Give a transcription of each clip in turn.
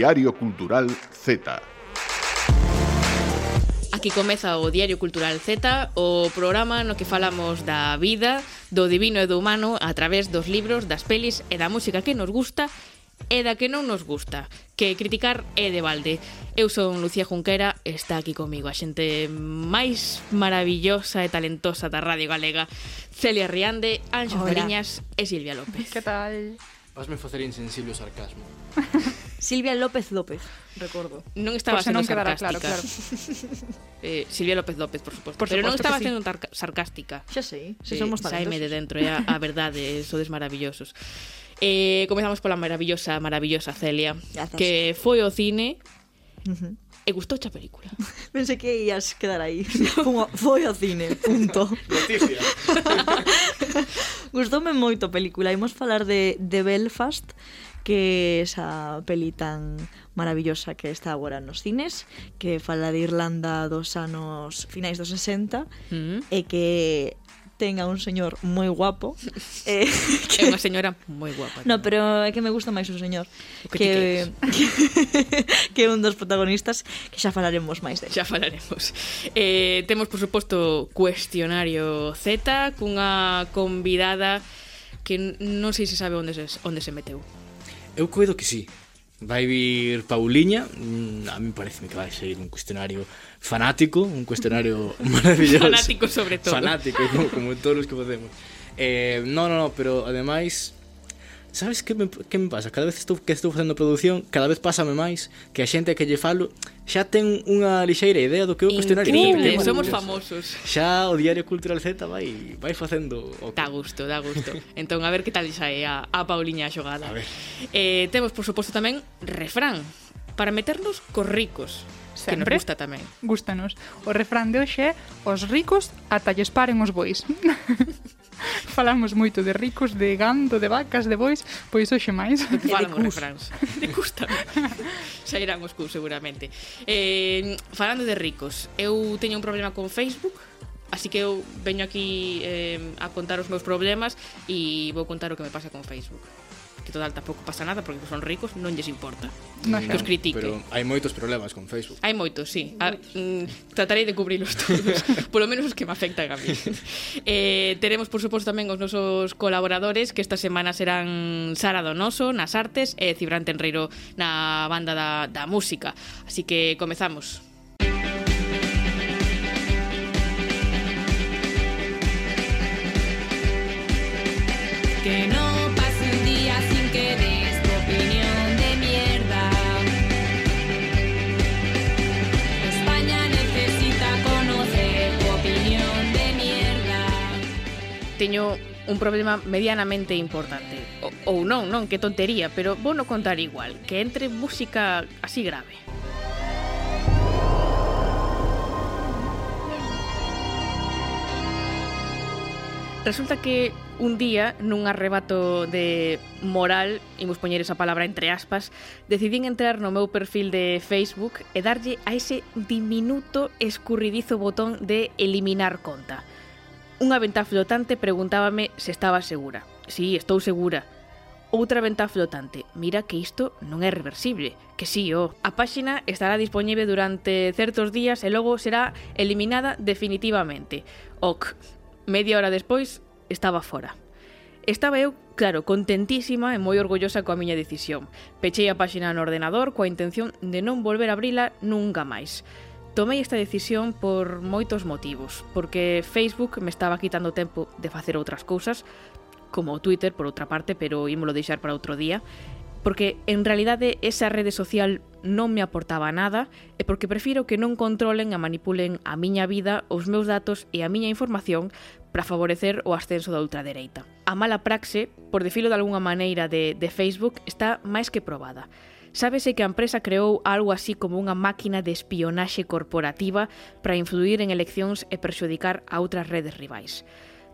Diario Cultural Z. Aquí comeza o Diario Cultural Z, o programa no que falamos da vida, do divino e do humano a través dos libros, das pelis e da música que nos gusta e da que non nos gusta, que criticar é de balde. Eu son Lucía Junquera, está aquí comigo a xente máis maravillosa e talentosa da Radio Galega, Celia Riande, Anxo Fariñas e Silvia López. Que tal? Vasme facer insensible o sarcasmo. Silvia López López, recordo. Non estaba por sendo non quedara sarcástica. claro, claro. Eh, Silvia López López, por suposto. Por Pero non estaba sendo sí. Sarcástica. Xa sei, se eh, somos talentos. Saime de dentro, é a, a verdade, sodes maravillosos. Eh, comezamos pola maravillosa, maravillosa Celia, Grazas. que foi ao cine Uh -huh. e gustouche a película. Pensei que ias quedar aí. Como foi ao cine, punto. Noticia. Gustoume moito a película. Imos falar de, de Belfast, que esa peli tan maravillosa que está agora nos cines, que fala de Irlanda dos anos finais dos 60 mm. -hmm. e que ten a un señor moi guapo eh, que... É unha señora moi guapa No, pero é que me gusta máis o señor o que, que, que, un dos protagonistas que xa falaremos máis de Xa falaremos eh, Temos, por suposto, cuestionario Z cunha convidada que non sei se sabe onde se, onde se meteu eu coido que sí. Vai vir Pauliña, mm, a mí parece que vai ser un cuestionario fanático, un cuestionario maravilloso. fanático sobre todo. Fanático, como, como todos os que facemos. Eh, no, no, no, pero ademais sabes que me, que me pasa? Cada vez estou, que estou facendo produción, cada vez pásame máis que a xente que lle falo xa ten unha lixeira idea do que é o cuestionario. Increíble, que somos famosos. Xa o Diario Cultural Z vai, vai facendo... O... que... Da gusto, da gusto. entón, a ver que tal xa é a, a Pauliña a xogada. A ver. Eh, temos, por suposto, tamén refrán para meternos cos ricos. Que nos gusta tamén. Gústanos. O refrán de hoxe é os ricos ata lles paren os bois. Falamos moito de ricos, de gando, de vacas, de bois, pois hoxe máis. De falamos de cus. De cus tamén. Xa irán os cus, seguramente. Eh, falando de ricos, eu teño un problema con Facebook, Así que eu veño aquí eh, a contar os meus problemas e vou contar o que me pasa con Facebook que total tampouco pasa nada porque son ricos, non lles importa no, que os critique. Pero hai moitos problemas con Facebook. Hai moitos, sí. Ah, a, mm, tratarei de cubrilos todos, polo menos os que me afectan a mí. eh, teremos, por suposto, tamén os nosos colaboradores que esta semana serán Sara Donoso nas artes e Cibran Tenreiro na banda da, da música. Así que comezamos. que no teño un problema medianamente importante. O, ou non, non, que tontería, pero vou no contar igual, que entre música así grave. Resulta que un día, nun arrebato de moral, imos poñer esa palabra entre aspas, decidín entrar no meu perfil de Facebook e darlle a ese diminuto escurridizo botón de eliminar conta. Unha ventá flotante preguntábame se estaba segura. Si, sí, estou segura. Outra ventá flotante. Mira que isto non é reversible. Que si, sí, oh. A páxina estará dispoñible durante certos días e logo será eliminada definitivamente. Ok. Media hora despois, estaba fora. Estaba eu, claro, contentísima e moi orgullosa coa miña decisión. Pechei a páxina no ordenador coa intención de non volver a abrila nunca máis. Tomei esta decisión por moitos motivos, porque Facebook me estaba quitando tempo de facer outras cousas, como o Twitter por outra parte, pero ímolo deixar para outro día, porque en realidade esa rede social non me aportaba nada e porque prefiro que non controlen e manipulen a miña vida, os meus datos e a miña información para favorecer o ascenso da ultradereita. A mala praxe, por defilo de algunha maneira de, de Facebook, está máis que probada. Sábese que a empresa creou algo así como unha máquina de espionaxe corporativa para influir en eleccións e perxudicar a outras redes rivais.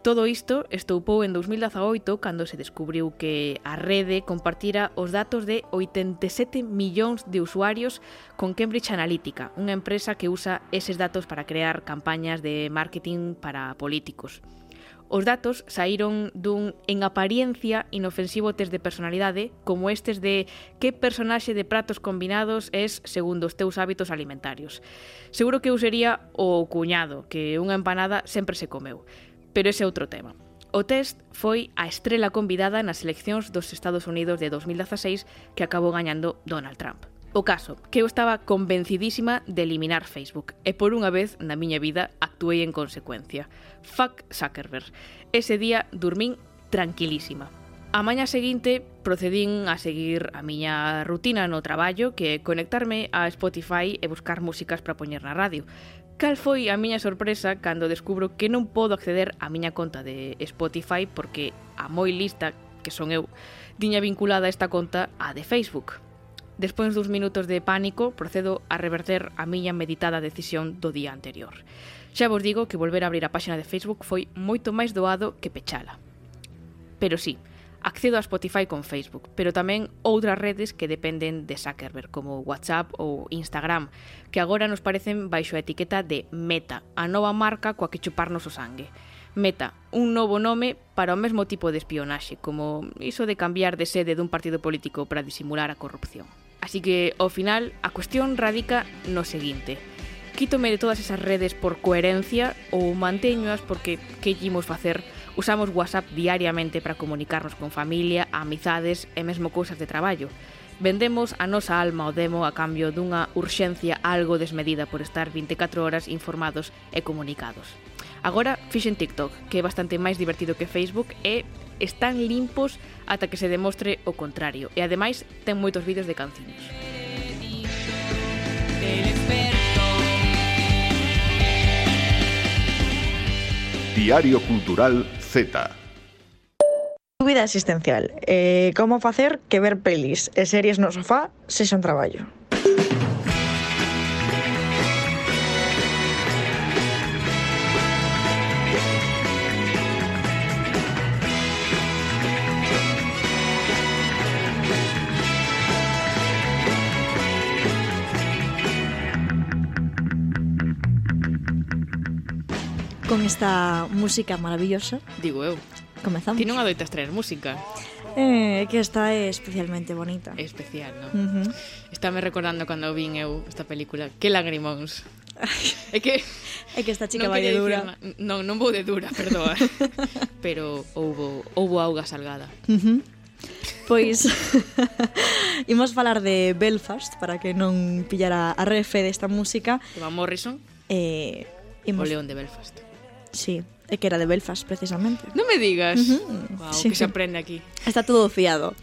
Todo isto estoupou en 2018 cando se descubriu que a rede compartira os datos de 87 millóns de usuarios con Cambridge Analytica, unha empresa que usa eses datos para crear campañas de marketing para políticos. Os datos saíron dun en apariencia inofensivo test de personalidade, como estes de que personaxe de pratos combinados es segundo os teus hábitos alimentarios. Seguro que eu sería o cuñado, que unha empanada sempre se comeu. Pero ese é outro tema. O test foi a estrela convidada nas eleccións dos Estados Unidos de 2016 que acabou gañando Donald Trump. O caso, que eu estaba convencidísima de eliminar Facebook e por unha vez na miña vida actuei en consecuencia. Fuck Zuckerberg. Ese día dormín tranquilísima. A mañá seguinte procedín a seguir a miña rutina no traballo que é conectarme a Spotify e buscar músicas para poñer na radio. Cal foi a miña sorpresa cando descubro que non podo acceder á miña conta de Spotify porque a moi lista que son eu, tiña vinculada esta conta á de Facebook. Despois duns minutos de pánico, procedo a reverter a miña meditada decisión do día anterior. Xa vos digo que volver a abrir a páxina de Facebook foi moito máis doado que pechala. Pero sí, accedo a Spotify con Facebook, pero tamén outras redes que dependen de Zuckerberg, como WhatsApp ou Instagram, que agora nos parecen baixo a etiqueta de Meta, a nova marca coa que chuparnos o sangue. Meta, un novo nome para o mesmo tipo de espionaxe, como iso de cambiar de sede dun partido político para disimular a corrupción. Así que, ao final, a cuestión radica no seguinte. Quítome de todas esas redes por coherencia ou manteñoas porque que llimos facer? Usamos WhatsApp diariamente para comunicarnos con familia, amizades e mesmo cousas de traballo. Vendemos a nosa alma ao demo a cambio dunha urxencia algo desmedida por estar 24 horas informados e comunicados. Agora, fixen TikTok, que é bastante máis divertido que Facebook e están limpos ata que se demostre o contrario. E ademais ten moitos vídeos de canciones. Diario Cultural Z vida existencial. Eh, como facer que ver pelis e series no sofá sexan traballo? con esta música maravillosa. Digo eu. Comezamos. Ti non adoitas traer música. Eh, que esta é especialmente bonita. É especial, non? Uh -huh. Recordando cando vin eu esta película. Que lagrimóns. é que é que esta chica vai de dura. Dicir, non, non vou de dura, perdoa. Pero houbo houbo auga salgada. Uh -huh. Pois imos falar de Belfast para que non pillara a refe desta música. Van Morrison. Eh, imos... O León de Belfast. Sí, é que era de Belfast, precisamente. Non me digas. Uh -huh. Wow, sí. que se aprende aquí. Está todo fiado.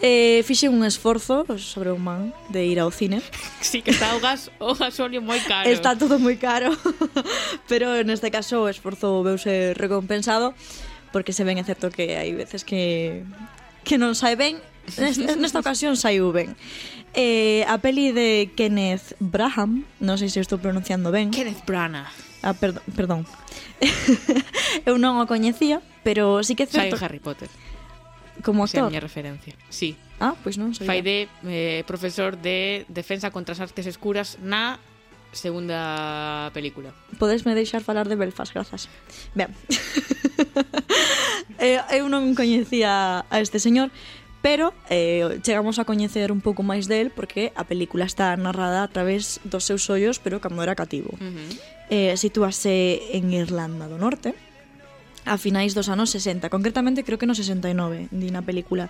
Eh, fixe un esforzo sobre un man de ir ao cine. Sí, que está o, gas, o gasolio moi caro. Está todo moi caro, pero neste caso o esforzo veuse recompensado porque se ven é certo que hai veces que que non sai ben, nesta, nesta ocasión saiu ben. Eh, a peli de Kenneth Braham, non sei se estou pronunciando ben. Kenneth Branagh. Ah, perdón, perdón. eu non o coñecía, pero sí que é certo... Sai Harry Potter. Como actor. Esa é a miña referencia. Sí. Ah, pois pues non sabía. Fai de eh, profesor de Defensa contra as Artes Escuras na segunda película. Podesme deixar falar de Belfast, grazas. Ben. Eh, eu non coñecía a este señor, pero eh, chegamos a coñecer un pouco máis del porque a película está narrada a través dos seus ollos, pero cando era cativo. Uh -huh. eh, sitúase en Irlanda do Norte, a finais dos anos 60, concretamente creo que no 69, di na película.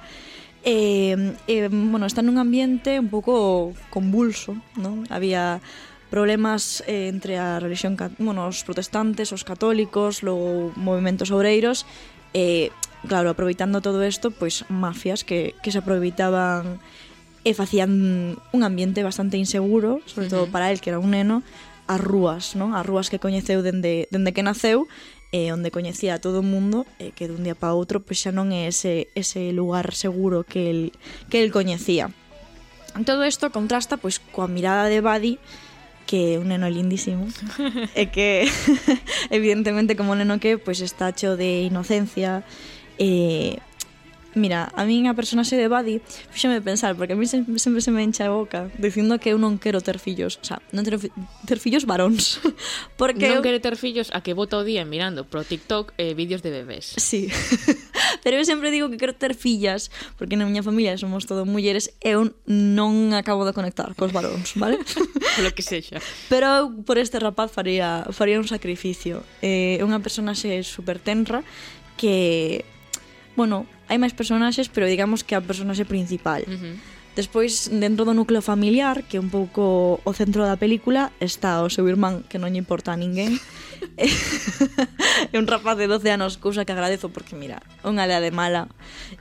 Eh, eh, bueno, está nun ambiente un pouco convulso, non? Había problemas eh, entre a religión, bueno, os protestantes, os católicos, logo movimentos obreiros, eh, claro, aproveitando todo isto, pois mafias que, que se aproveitaban e facían un ambiente bastante inseguro, sobre todo para el que era un neno, as rúas, non? As rúas que coñeceu dende, dende que naceu e eh, onde coñecía a todo o mundo e eh, que dun día para outro pois xa non é ese, ese lugar seguro que el, que el coñecía. Todo isto contrasta pois coa mirada de Buddy que é un neno lindísimo e que evidentemente como neno que pois está cho de inocencia E, mira, a min a personaxe de Buddy fíxame pensar, porque a mí sempre, sempre se me encha a boca dicindo que eu non quero ter fillos, o sea, non quero fi ter fillos varóns. Porque non eu... quero ter fillos a que bota o día mirando pro TikTok eh, vídeos de bebés. Sí. Pero eu sempre digo que quero ter fillas, porque na miña familia somos todo mulleres e eu non acabo de conectar cos varóns, vale? Polo que sexa. Pero eu por este rapaz faría faría un sacrificio. Eh, é eh, unha personaxe super tenra que bueno, hai máis personaxes, pero digamos que a personaxe principal. Uh -huh. Despois, dentro do núcleo familiar, que é un pouco o centro da película, está o seu irmán, que non lle importa a ninguén. é un rapaz de 12 anos, cousa que agradezo, porque, mira, unha lea de mala.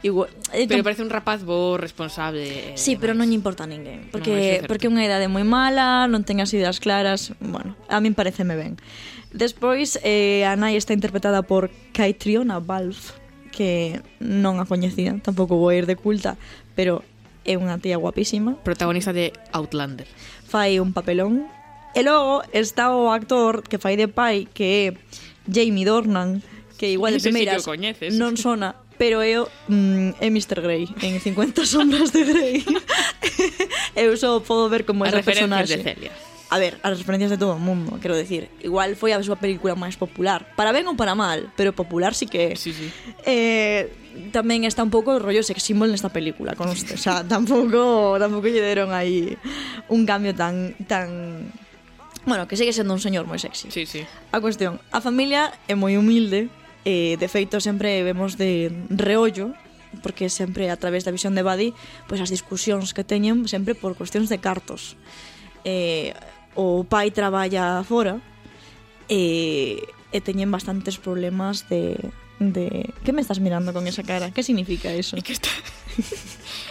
Igual, pero parece un rapaz bo, responsable. Sí, pero non lle importa a ninguén, porque, no, porque é unha idade moi mala, non ten as ideas claras, bueno, a min pareceme ben. Despois, eh, a nai está interpretada por Caitriona Balfe, que non a coñecía, tampouco vou ir de culta, pero é unha tía guapísima. Protagonista de Outlander. Fai un papelón. E logo está o actor que fai de pai, que é Jamie Dornan, que igual de primeiras si non sona, pero eu mm, é Mr. Grey en 50 sombras de Grey eu só podo ver como é a personaxe de Celia a ver, as referencias de todo o mundo, quero decir. Igual foi a súa película máis popular. Para ben ou para mal, pero popular sí que é. Sí, sí. Eh, tamén está un pouco o rollo sex symbol nesta película, conste. O sea, tampouco, tampouco lle deron aí un cambio tan tan Bueno, que segue sendo un señor moi sexy. Sí, sí. A cuestión, a familia é moi humilde, eh, de feito sempre vemos de reollo porque sempre a través da visión de Buddy pois as discusións que teñen sempre por cuestións de cartos eh, o pai traballa fora e, e teñen bastantes problemas de, de... Que me estás mirando con esa cara? Que significa eso? É que, está...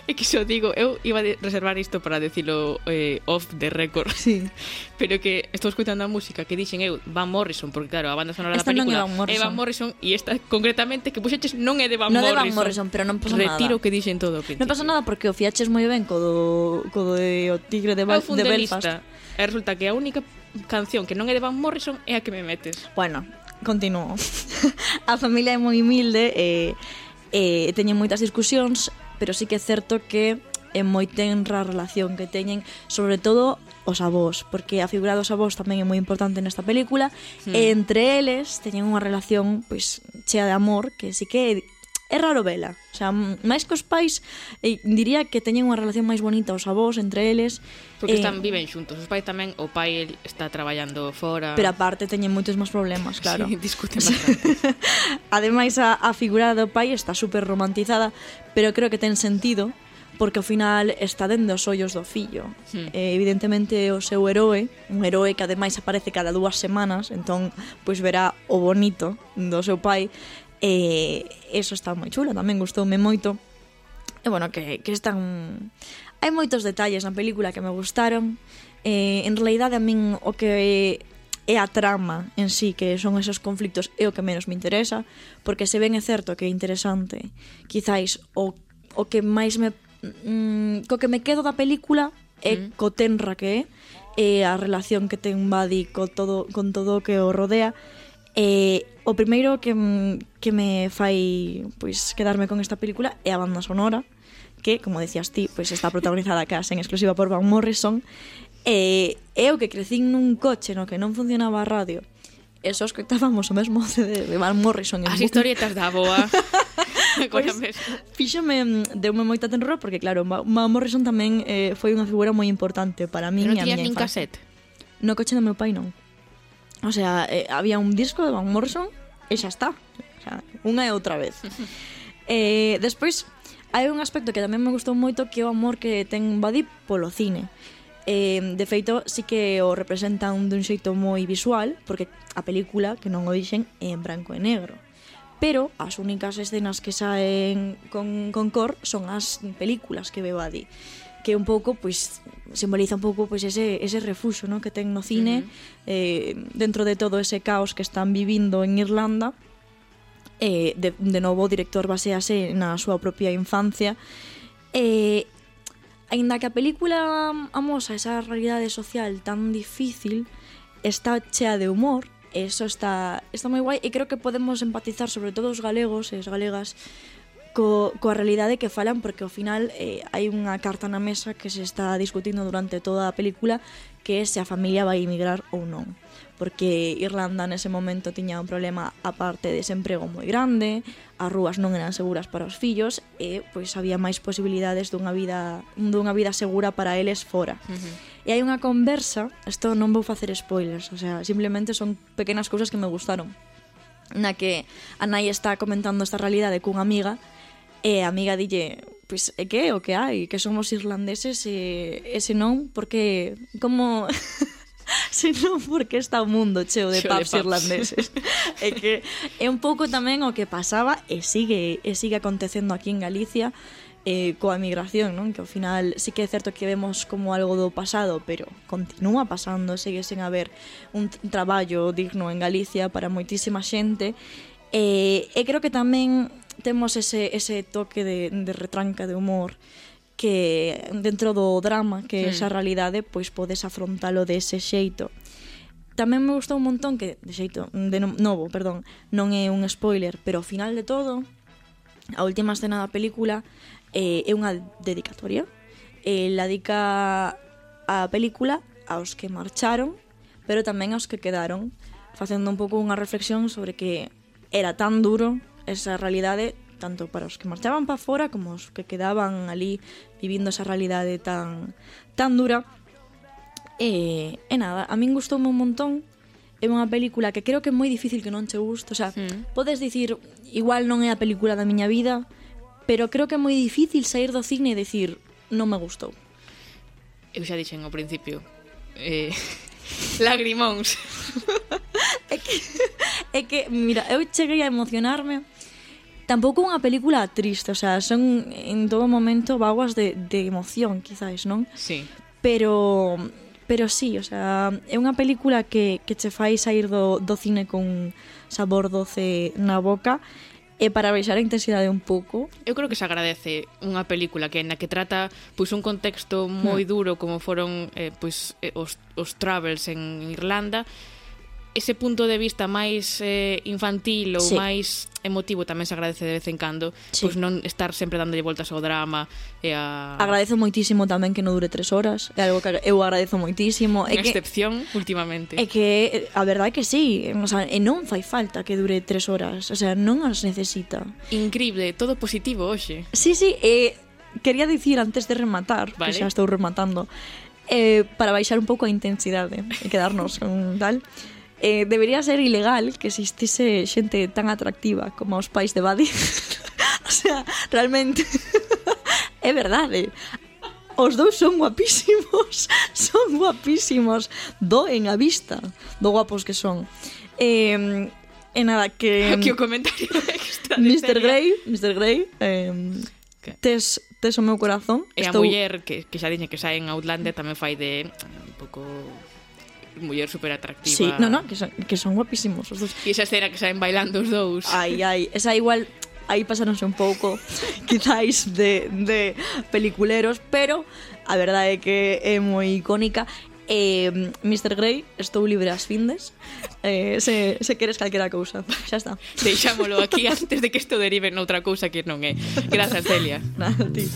é que xo digo, eu iba a reservar isto para decilo eh, off the record. Sí. Pero que estou escutando a música que dixen eu, Van Morrison, porque claro, a banda sonora esta da película non é Van Morrison. É Van Morrison e esta concretamente que puxeches non é de Van no Morrison. Non é de Van Morrison, pero non pasa Retiro nada. Retiro que dixen todo. Non pasa nada porque o fiaches moi ben co do, co do de, o tigre de, Bal, de Belfast. E resulta que a única canción que non é de Van Morrison é a que me metes. Bueno, continuo. a familia é moi humilde e, e teñen moitas discusións, pero sí que é certo que é moi tenra a relación que teñen, sobre todo os avós, porque a figura dos avós tamén é moi importante nesta película, mm. e entre eles teñen unha relación pois chea de amor, que sí que é raro vela. O sea, máis que os pais, eh, diría que teñen unha relación máis bonita os avós entre eles. Porque eh, están viven xuntos. Os pais tamén, o pai está traballando fora. Pero aparte teñen moitos máis problemas, claro. Sí, discuten bastante. Ademais, a, a figura do pai está super romantizada, pero creo que ten sentido porque ao final está dentro os ollos do fillo. Sí. Eh, evidentemente o seu heroe, un heroe que ademais aparece cada dúas semanas, entón pois verá o bonito do seu pai, E eso está moi chulo, tamén gustoume moito. E bueno, que, que están... Hai moitos detalles na película que me gustaron. Eh, en realidade a min o que é a trama en sí, que son esos conflictos, é o que menos me interesa, porque se ben é certo que é interesante, quizáis o, o que máis me... Mm, co que me quedo da película é mm. co tenra que é, e a relación que ten Buddy co todo, con todo o que o rodea, E o primeiro que, que me fai pois quedarme con esta película é a banda sonora, que, como decías ti, pois está protagonizada case en exclusiva por Van Morrison, e eu que crecín nun coche no que non funcionaba a radio, e só escoitábamos o mesmo CD de Van Morrison. As historietas da boa. pois, fíxame, deume moita tenrora porque claro, Van Morrison tamén eh, foi unha figura moi importante para min e a miña infancia. Non nin cassette? No coche do meu pai non. O sea, eh, había un disco de Van Morrison e xa está. O sea, unha e outra vez. eh, despois, hai un aspecto que tamén me gustou moito que é o amor que ten Buddy polo cine. Eh, de feito, sí que o representan dun xeito moi visual, porque a película, que non o dixen, é en branco e negro. Pero as únicas escenas que saen con, con cor son as películas que ve Buddy que un pouco pois simboliza un pouco pois ese ese refuxo, non, que ten no cine uh -huh. eh dentro de todo ese caos que están vivindo en Irlanda. Eh de de novo o director basease na súa propia infancia. Eh aínda que a película amosa esa realidade social tan difícil, está chea de humor, eso está, está moi guai, e creo que podemos empatizar sobre todo os galegos e as galegas co, coa realidade que falan porque ao final eh, hai unha carta na mesa que se está discutindo durante toda a película que é se a familia vai emigrar ou non porque Irlanda nese momento tiña un problema aparte de desemprego moi grande, as rúas non eran seguras para os fillos e pois había máis posibilidades dunha vida dunha vida segura para eles fora. Uh -huh. E hai unha conversa, isto non vou facer spoilers, o sea, simplemente son pequenas cousas que me gustaron, na que a nai está comentando esta realidade cunha amiga E a amiga dille, pois, pues, eh, e que o que hai? Que somos irlandeses e, e senón, porque, como... senón porque está o mundo cheo de pubs, pubs irlandeses. é que é un pouco tamén o que pasaba e sigue e sigue acontecendo aquí en Galicia eh, coa migración, non? Que ao final sí que é certo que vemos como algo do pasado, pero continúa pasando, segue sen haber un traballo digno en Galicia para moitísima xente. E, eh, e creo que tamén temos ese, ese toque de, de retranca de humor que dentro do drama que é esa realidade pois podes afrontalo dese xeito. Tamén me gustou un montón que de xeito de novo, perdón, non é un spoiler, pero ao final de todo a última escena da película eh, é unha dedicatoria. Eh, la dedica a película aos que marcharon pero tamén aos que quedaron facendo un pouco unha reflexión sobre que era tan duro esa realidade tanto para os que marchaban para fora como os que quedaban ali vivindo esa realidade tan tan dura. E, e nada, a min gustoume un montón é unha película que creo que é moi difícil que non che guste, o sea, mm. podes dicir, igual non é a película da miña vida, pero creo que é moi difícil sair do cine e decir, non me gustou. Eu xa dixen ao principio, eh, lagrimóns. é que, é que, mira, eu cheguei a emocionarme tampouco unha película triste, o sea, son en todo momento vaguas de, de emoción, quizáis, non? Sí. Pero pero sí, o sea, é unha película que, que che fai sair do, do cine con sabor doce na boca e para baixar a intensidade un pouco. Eu creo que se agradece unha película que na que trata pois un contexto moi hmm. duro como foron eh, pois eh, os os travels en Irlanda, ese punto de vista máis eh, infantil ou sí. máis emotivo tamén se agradece de vez en cando sí. pois non estar sempre dándolle voltas ao drama e a... Agradezo moitísimo tamén que non dure tres horas é algo que eu agradezo moitísimo é Una que, excepción últimamente É que a verdade é que sí o sea, e non fai falta que dure tres horas o sea, non as necesita Increíble, todo positivo hoxe Sí, sí, eh, quería dicir antes de rematar vale. que xa estou rematando eh, para baixar un pouco a intensidade e quedarnos con tal eh, debería ser ilegal que existise xente tan atractiva como os pais de Buddy. o sea, realmente é verdade. Os dous son guapísimos, son guapísimos, doen a vista do guapos que son. Eh, e nada, que... Aquí o comentario extra. Mr. Grey, Mr. Grey, eh, tes, tes o meu corazón. E a estou... muller que, que xa dixen que xa en Outlander tamén fai de un pouco muller super atractiva. Sí, no, no, que son, que son guapísimos os dous. E esa escena que saen bailando os dous. Ai, ai, esa igual aí pasaronse un pouco quizáis de, de peliculeros, pero a verdade é que é moi icónica Eh, Mr. Grey, estou libre as findes eh, se, se queres calquera cousa Xa está Deixámolo aquí antes de que isto derive noutra cousa que non é Grazas, Celia Nada, ti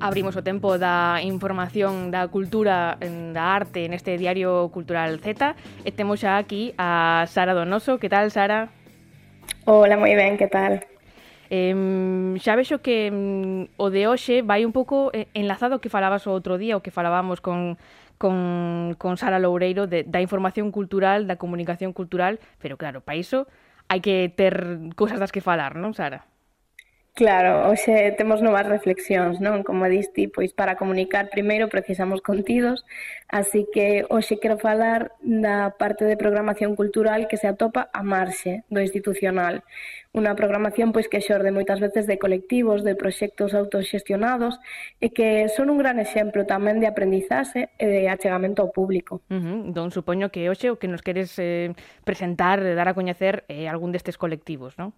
Abrimos o tempo da información da cultura da arte neste Diario Cultural Z e temos xa aquí a Sara Donoso. Que tal, Sara? Hola, moi ben, que tal? Eh, xa vexo que mm, o de hoxe vai un pouco eh, enlazado que falabas o outro día, o que falábamos con, con, con Sara Loureiro de, da información cultural, da comunicación cultural, pero claro, para iso hai que ter cousas das que falar, non, Sara? Claro, hoxe temos novas reflexións, non? Como diste, pois para comunicar primeiro precisamos contidos, así que hoxe quero falar da parte de programación cultural que se atopa a marxe do institucional. Unha programación pois que xorde moitas veces de colectivos, de proxectos autoxestionados e que son un gran exemplo tamén de aprendizaxe e de achegamento ao público. Uh -huh. Don, supoño que hoxe o que nos queres eh, presentar, eh, dar a coñecer eh, algún destes colectivos, non?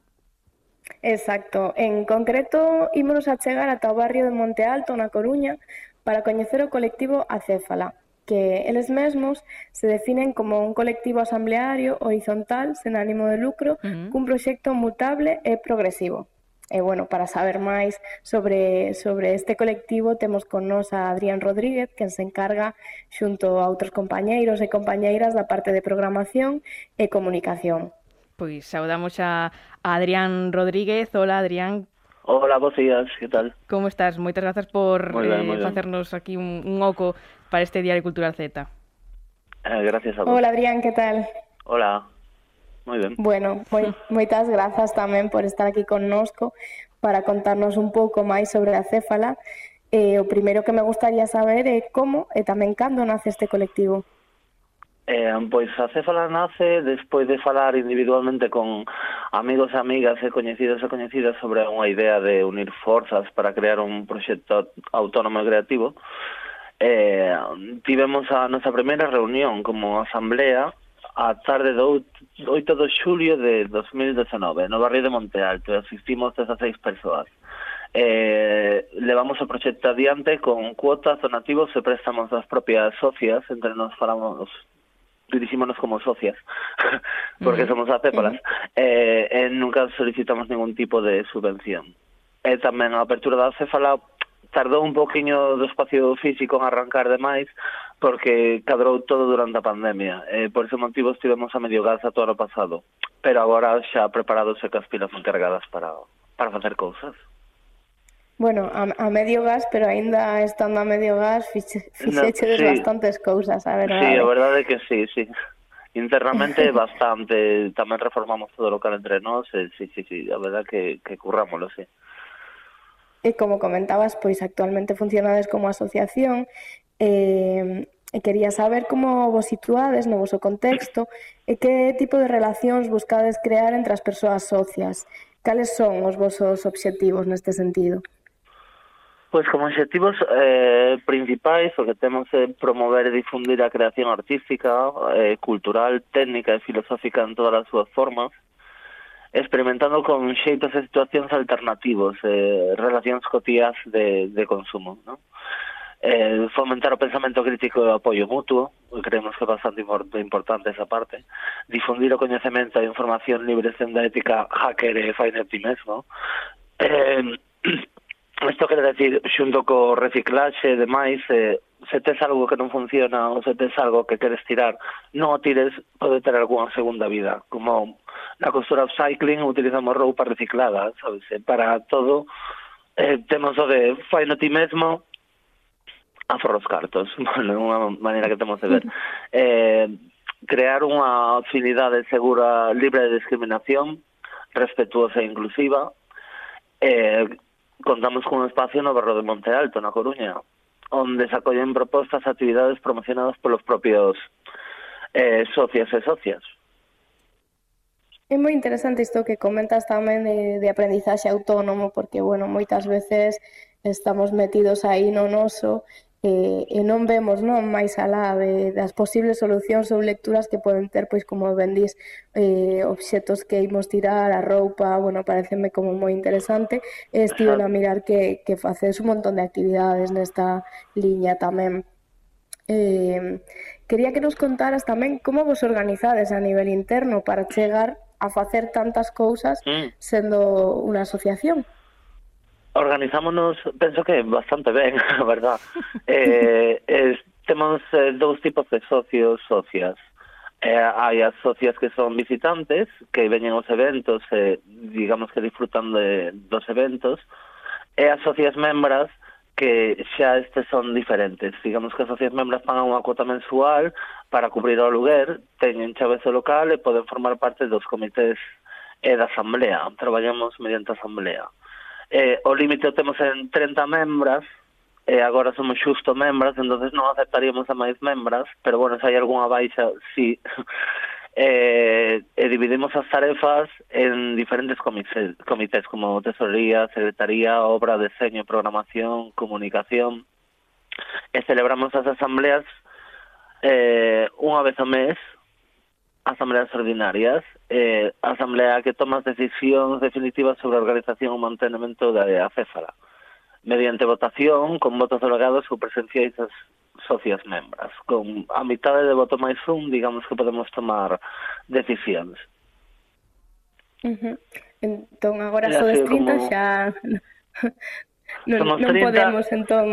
Exacto. En concreto, ímonos a chegar ata o barrio de Monte Alto, na Coruña, para coñecer o colectivo Acéfala, que eles mesmos se definen como un colectivo asambleario horizontal, sen ánimo de lucro, uh -huh. cun proxecto mutable e progresivo. E, bueno, para saber máis sobre, sobre este colectivo, temos con nos a Adrián Rodríguez, que se encarga xunto a outros compañeiros e compañeiras da parte de programación e comunicación. Pois saudamos a, a Adrián Rodríguez. Hola, Adrián. Hola, vos días, que tal? Como estás? Moitas grazas por moi ben, eh, facernos aquí un, un oco para este Diario Cultural Z. Eh, gracias a vos. Hola, Adrián, que tal? Hola. Moi ben. Bueno, moi, moitas grazas tamén por estar aquí connosco para contarnos un pouco máis sobre a Céfala. Eh, o primeiro que me gustaría saber é como e eh, tamén cando nace este colectivo. Eh, pois a Céfala nace despois de falar individualmente con amigos e amigas e coñecidos e coñecidas sobre unha idea de unir forzas para crear un proxecto autónomo e creativo. Eh, tivemos a nosa primeira reunión como asamblea a tarde do 8 de xulio de 2019 no barrio de Monte Alto asistimos 16 persoas eh, levamos o proxecto adiante con cuotas, donativos e préstamos das propias socias entre nos falamos dirixímonos como socias, porque somos acépalas, eh, e, nunca solicitamos ningún tipo de subvención. Eh, e tamén a apertura da Céfala tardou un poquinho do espacio físico en arrancar demais, porque cadrou todo durante a pandemia. E por ese motivo estivemos a medio gas a todo o pasado. Pero agora xa preparados e caspilas encargadas para, para facer cousas. Bueno, a, a medio gas, pero aínda estando a medio gas fixe, fixeches no, sí. bastantes cousas, a verdade. Sí, a verdade é que sí, sí. Internamente bastante, tamén reformamos todo o local entre nós, e, sí, sí, sí, a verdade que, que currámoslo, sí. E como comentabas, pois actualmente funcionades como asociación, eh, E quería saber como vos situades no voso contexto e que tipo de relacións buscades crear entre as persoas socias. Cales son os vosos obxectivos neste sentido? Pois como obxectivos eh, principais o que temos é promover e difundir a creación artística, eh, cultural, técnica e filosófica en todas as súas formas, experimentando con xeitos e situacións alternativos, eh, relacións cotías de, de consumo. ¿no? Eh, fomentar o pensamento crítico e o apoio mutuo, creemos que é bastante importante esa parte, difundir o coñecemento e información libre senda ética hacker e fainer ti mesmo, eh, Isto quere decir, xunto co reciclaxe e demais, eh, se tes algo que non funciona ou se tes algo que queres tirar, non o tires, pode ter algunha segunda vida. Como na costura upcycling utilizamos roupa reciclada, sabes? Eh, para todo eh, temos o de fai no ti mesmo, a os cartos, bueno, unha maneira que temos de ver. Eh, crear unha afinidade segura, libre de discriminación, respetuosa e inclusiva, eh, contamos cun espacio no Barro de Monte Alto, na Coruña, onde se acollen propostas e actividades promocionadas polos propios eh, socias e socias. É moi interesante isto que comentas tamén de, de aprendizaxe autónomo, porque, bueno, moitas veces estamos metidos aí no noso e, e non vemos non máis alá de, das posibles solucións ou lecturas que poden ter, pois como vendís eh, obxetos que imos tirar, a roupa, bueno, pareceme como moi interesante, e estive a mirar que, que facedes un montón de actividades nesta liña tamén. Eh, quería que nos contaras tamén como vos organizades a nivel interno para chegar a facer tantas cousas mm. sendo unha asociación. Organizámonos, penso que bastante ben, a verdad. eh, es, temos eh, dous tipos de socios, socias. Eh, hai as socias que son visitantes, que veñen aos eventos, eh, digamos que disfrutan de, dos eventos, e as socias membras, que xa estes son diferentes. Digamos que as socias membras pagan unha cuota mensual para cubrir o aluguer, teñen chaves o local e poden formar parte dos comités e da asamblea. Traballamos mediante asamblea eh, o límite o temos en 30 membras, e eh, agora somos xusto membras, entonces non aceptaríamos a máis membras, pero bueno, se hai algunha baixa, sí. eh, e dividimos as tarefas en diferentes comités, comités como tesorería, secretaría, obra, deseño, programación, comunicación, e celebramos as asambleas eh, unha vez ao mes, asambleas ordinarias, eh, asamblea que toma as decisións definitivas sobre a organización e mantenimento da acéfala, mediante votación, con votos delegados ou presenciais das socias membras. Con a mitade de voto máis un, digamos que podemos tomar decisións. Uh -huh. Entón, agora só des 30 como... xa non, somos non 30, podemos, entón...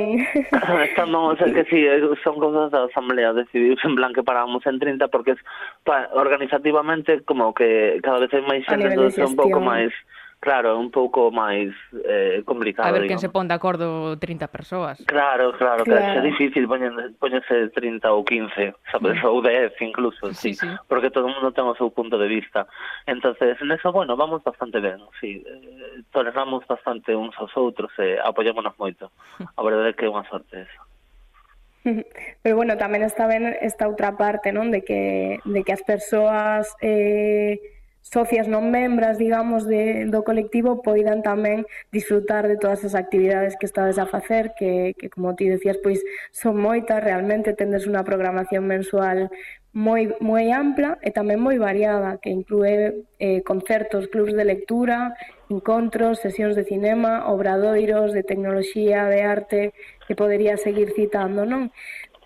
estamos, que si, son cosas da Asamblea, decidiu en plan que parábamos en 30, porque es, pa, organizativamente, como que cada vez hai máis xente, entón é un pouco máis Claro, é un pouco máis eh, complicado. A ver digamos. quen se pon de acordo 30 persoas. Claro, claro, claro. é difícil poñerse 30 ou 15, sabes, mm. ou 10 incluso, sí, sí, sí, porque todo o mundo ten o seu punto de vista. entonces neso, bueno, vamos bastante ben, sí, eh, toleramos bastante uns aos outros e eh, apoyámonos moito. A verdade é que é unha sorte eso. Pero bueno, tamén está ben esta outra parte, non? De que, de que as persoas... Eh, socias non membras, digamos, de, do colectivo poidan tamén disfrutar de todas as actividades que estades a facer, que, que como ti decías, pois son moitas, realmente tendes unha programación mensual moi, moi ampla e tamén moi variada, que inclúe eh, concertos, clubs de lectura, encontros, sesións de cinema, obradoiros, de tecnoloxía, de arte, que podería seguir citando, non?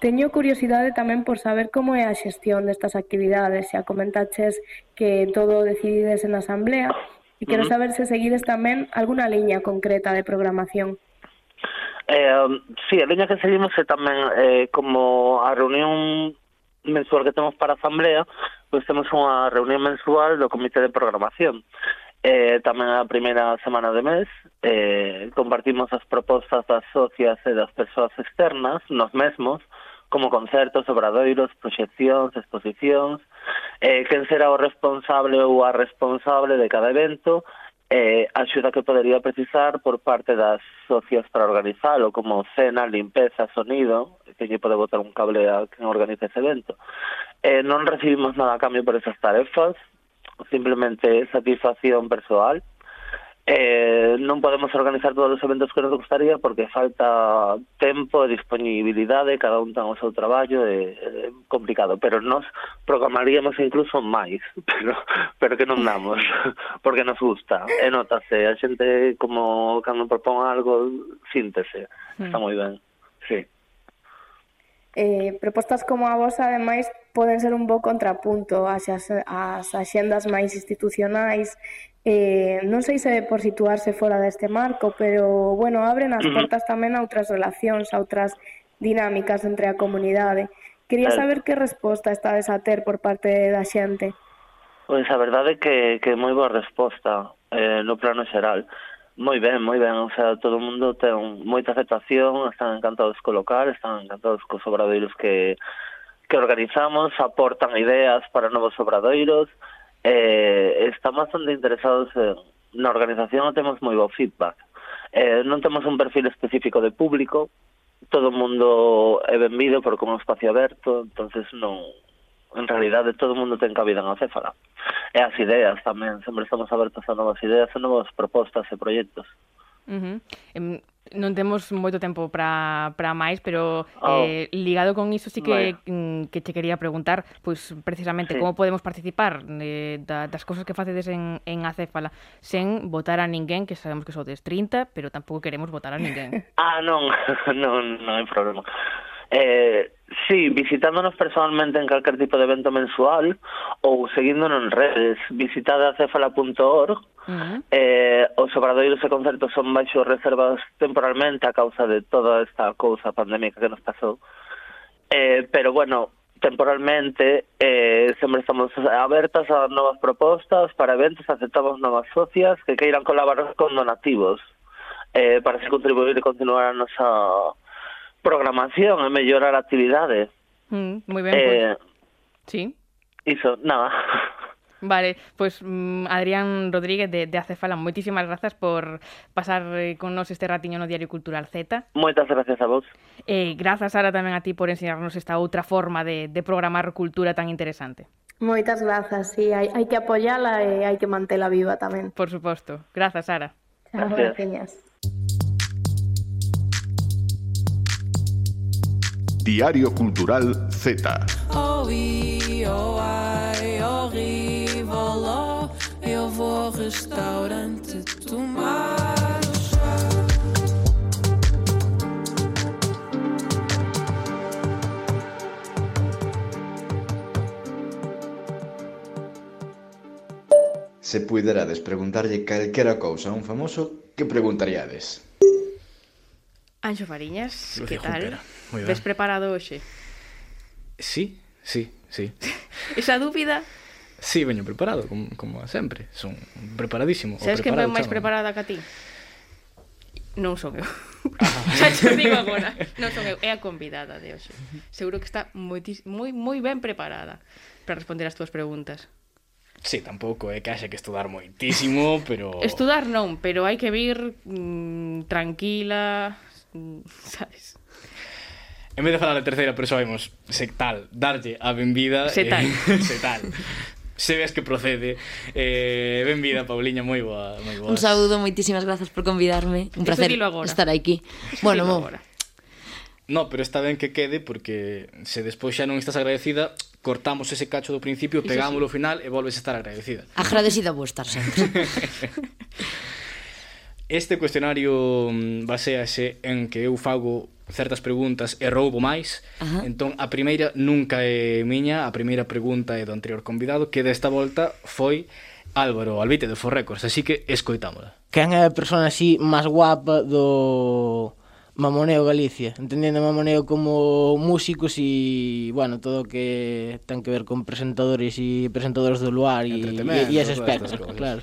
Teño curiosidade tamén por saber como é a xestión destas actividades, xa comentaches que todo decidides en asamblea, e quero saber se seguides tamén alguna liña concreta de programación. Eh, sí, a liña que seguimos é tamén eh, como a reunión mensual que temos para a asamblea, pois temos unha reunión mensual do comité de programación. Eh, tamén a primeira semana de mes eh, compartimos as propostas das socias e das persoas externas, nos mesmos, como concertos, obradoiros, proxeccións, exposicións, eh, quen será o responsable ou a responsable de cada evento, eh, axuda que podería precisar por parte das socias para organizalo, como cena, limpeza, sonido, que lle pode botar un cable a quen organiza ese evento. Eh, non recibimos nada a cambio por esas tarefas, simplemente satisfacción persoal, Eh, non podemos organizar todos os eventos que nos gustaría porque falta tempo e disponibilidade, cada un ten o seu traballo, é, é complicado, pero nos programaríamos incluso máis, pero, pero que non damos, porque nos gusta, e notase, a xente como cando propón algo, síntese, mm. está moi ben, sí. Eh, propostas como a vos, ademais, poden ser un bo contrapunto ás, ás, as axendas máis institucionais Eh, non sei se por situarse fora deste marco, pero, bueno, abren as portas tamén a outras relacións, a outras dinámicas entre a comunidade. Quería saber que resposta estades a ter por parte da xente. Pois a verdade é que, que moi boa resposta eh, no plano xeral. Moi ben, moi ben, o sea, todo o mundo ten moita aceptación, están encantados co local, están encantados cos obradoiros que, que organizamos, aportan ideas para novos obradoiros, eh, están bastante interesados en, na organización e temos moi bo feedback. Eh, non temos un perfil específico de público, todo o mundo é benvido porque é un espacio aberto, entonces non en realidade todo o mundo ten cabida na Céfala. E as ideas tamén, sempre estamos abertos a novas ideas, a novas propostas e proxectos. Uh -huh non temos moito tempo para, para máis, pero oh. eh, ligado con iso sí que, Vaya. Mm, que che quería preguntar, pois pues, precisamente, sí. como podemos participar eh, da, das cousas que facedes en, en Acéfala sen votar a ninguén, que sabemos que sodes 30, pero tampouco queremos votar a ninguén. ah, non, non, non hai problema. Eh, sí, visitándonos personalmente en calquer tipo de evento mensual ou seguíndonos en redes. Visitad a cefala.org Uh -huh. eh, os obradoiros e concertos son baixo reservas temporalmente a causa de toda esta cousa pandémica que nos pasou. Eh, pero bueno, temporalmente eh, sempre estamos abertas a novas propostas para eventos, aceptamos novas socias que queiran colaborar con donativos eh, para se contribuir e continuar a nosa programación e mellorar a actividade. Mm, moi ben, Eh, pois, sí. iso, nada. Vale, pois mm, Adrián Rodríguez de, de Acefala, moitísimas grazas por pasar eh, con nos este ratiño no Diario Cultural Z. Moitas gracias a vos. E grazas, Sara, tamén a ti por enseñarnos esta outra forma de, de programar cultura tan interesante. Moitas grazas, sí, hai, hai que apoiala e hai que mantela viva tamén. Por suposto. Grazas, Sara. Chao, Gracias. Diario Cultural Z. restaurante tomar Se puderades preguntarlle calquera cousa a un famoso, que preguntaríades? Anxo Fariñas, que tal? Moi Ves preparado hoxe? Sí, sí, sí. Esa dúbida Sí, veño preparado, como, como sempre. Son preparadísimo. Sabes que ven máis preparada que a ti? Non son eu. Ah. Xa te digo agora. Non son eu, é a convidada de hoxe. Seguro que está moi, moi, moi ben preparada para responder as túas preguntas. Sí, tampouco é que haxe que estudar moitísimo, pero... Estudar non, pero hai que vir mm, tranquila, Mm, sabes? En vez de falar de terceira persoa, vemos se tal, darlle a benvida. Se eh, tal. Eh, se tal. se ves que procede. Eh, benvida, Pauliña, moi boa, moi boa. Un saúdo, moitísimas grazas por convidarme. Un placer estar aquí. Eso bueno, mo. Agora. No, pero está ben que quede porque se despois xa non estás agradecida, cortamos ese cacho do principio, pegámoslo ao sí. final e volves a estar agradecida. Agradecida vou estar sempre. Este cuestionario mm, basease en que eu fago certas preguntas e roubo máis. Ajá. Entón, a primeira nunca é miña, a primeira pregunta é do anterior convidado, que desta volta foi Álvaro Albite de For Records, así que escoitámola. Quen é a persona así máis guapa do Mamoneo Galicia? Entendendo Mamoneo como músicos e, bueno, todo o que ten que ver con presentadores e presentadores do luar e, e, e ese espectro, claro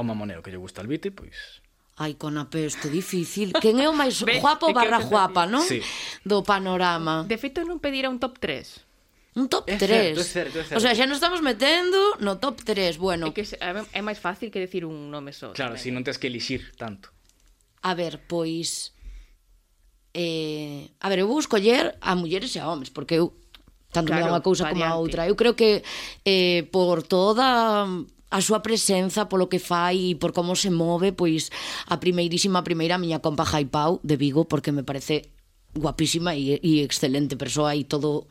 o mamoneo que lle gusta al bite, pois... Ai, con a peste, difícil. Quen é o máis guapo barra guapa, non? Sí. Do panorama. De feito, non pedira un top 3. Un top 3. É certo, é certo, é certo. O sea, xa nos estamos metendo no top 3. Bueno, É que se- é é máis fácil que decir un nome só. Claro, si non tens que elixir tanto. a ver, pois eh, a ver, eu vou escoller a mulleres e a homes, porque eu tanto claro, me dá Claro, unha cousa como a variante. outra. Eu creo que eh, por toda a súa presenza polo que fai e por como se move, pois a primeirísima primeira a miña compa Jaipau de Vigo, porque me parece guapísima e, e excelente persoa e todo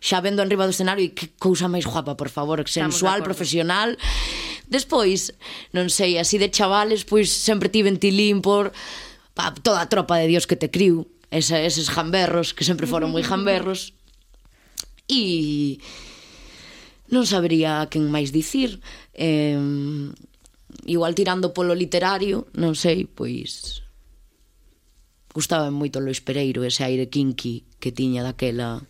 xa vendo enriba do escenario e que cousa máis guapa, por favor, sensual, de profesional. Despois, non sei, así de chavales, pois sempre tiven tilín por pa, toda a tropa de Dios que te criu, Esa, eses jamberros, que sempre foron moi jamberros. E non sabría a quen máis dicir. Eh, igual tirando polo literario, non sei, pois gustaba moito Lois Pereiro ese aire kinky que tiña daquela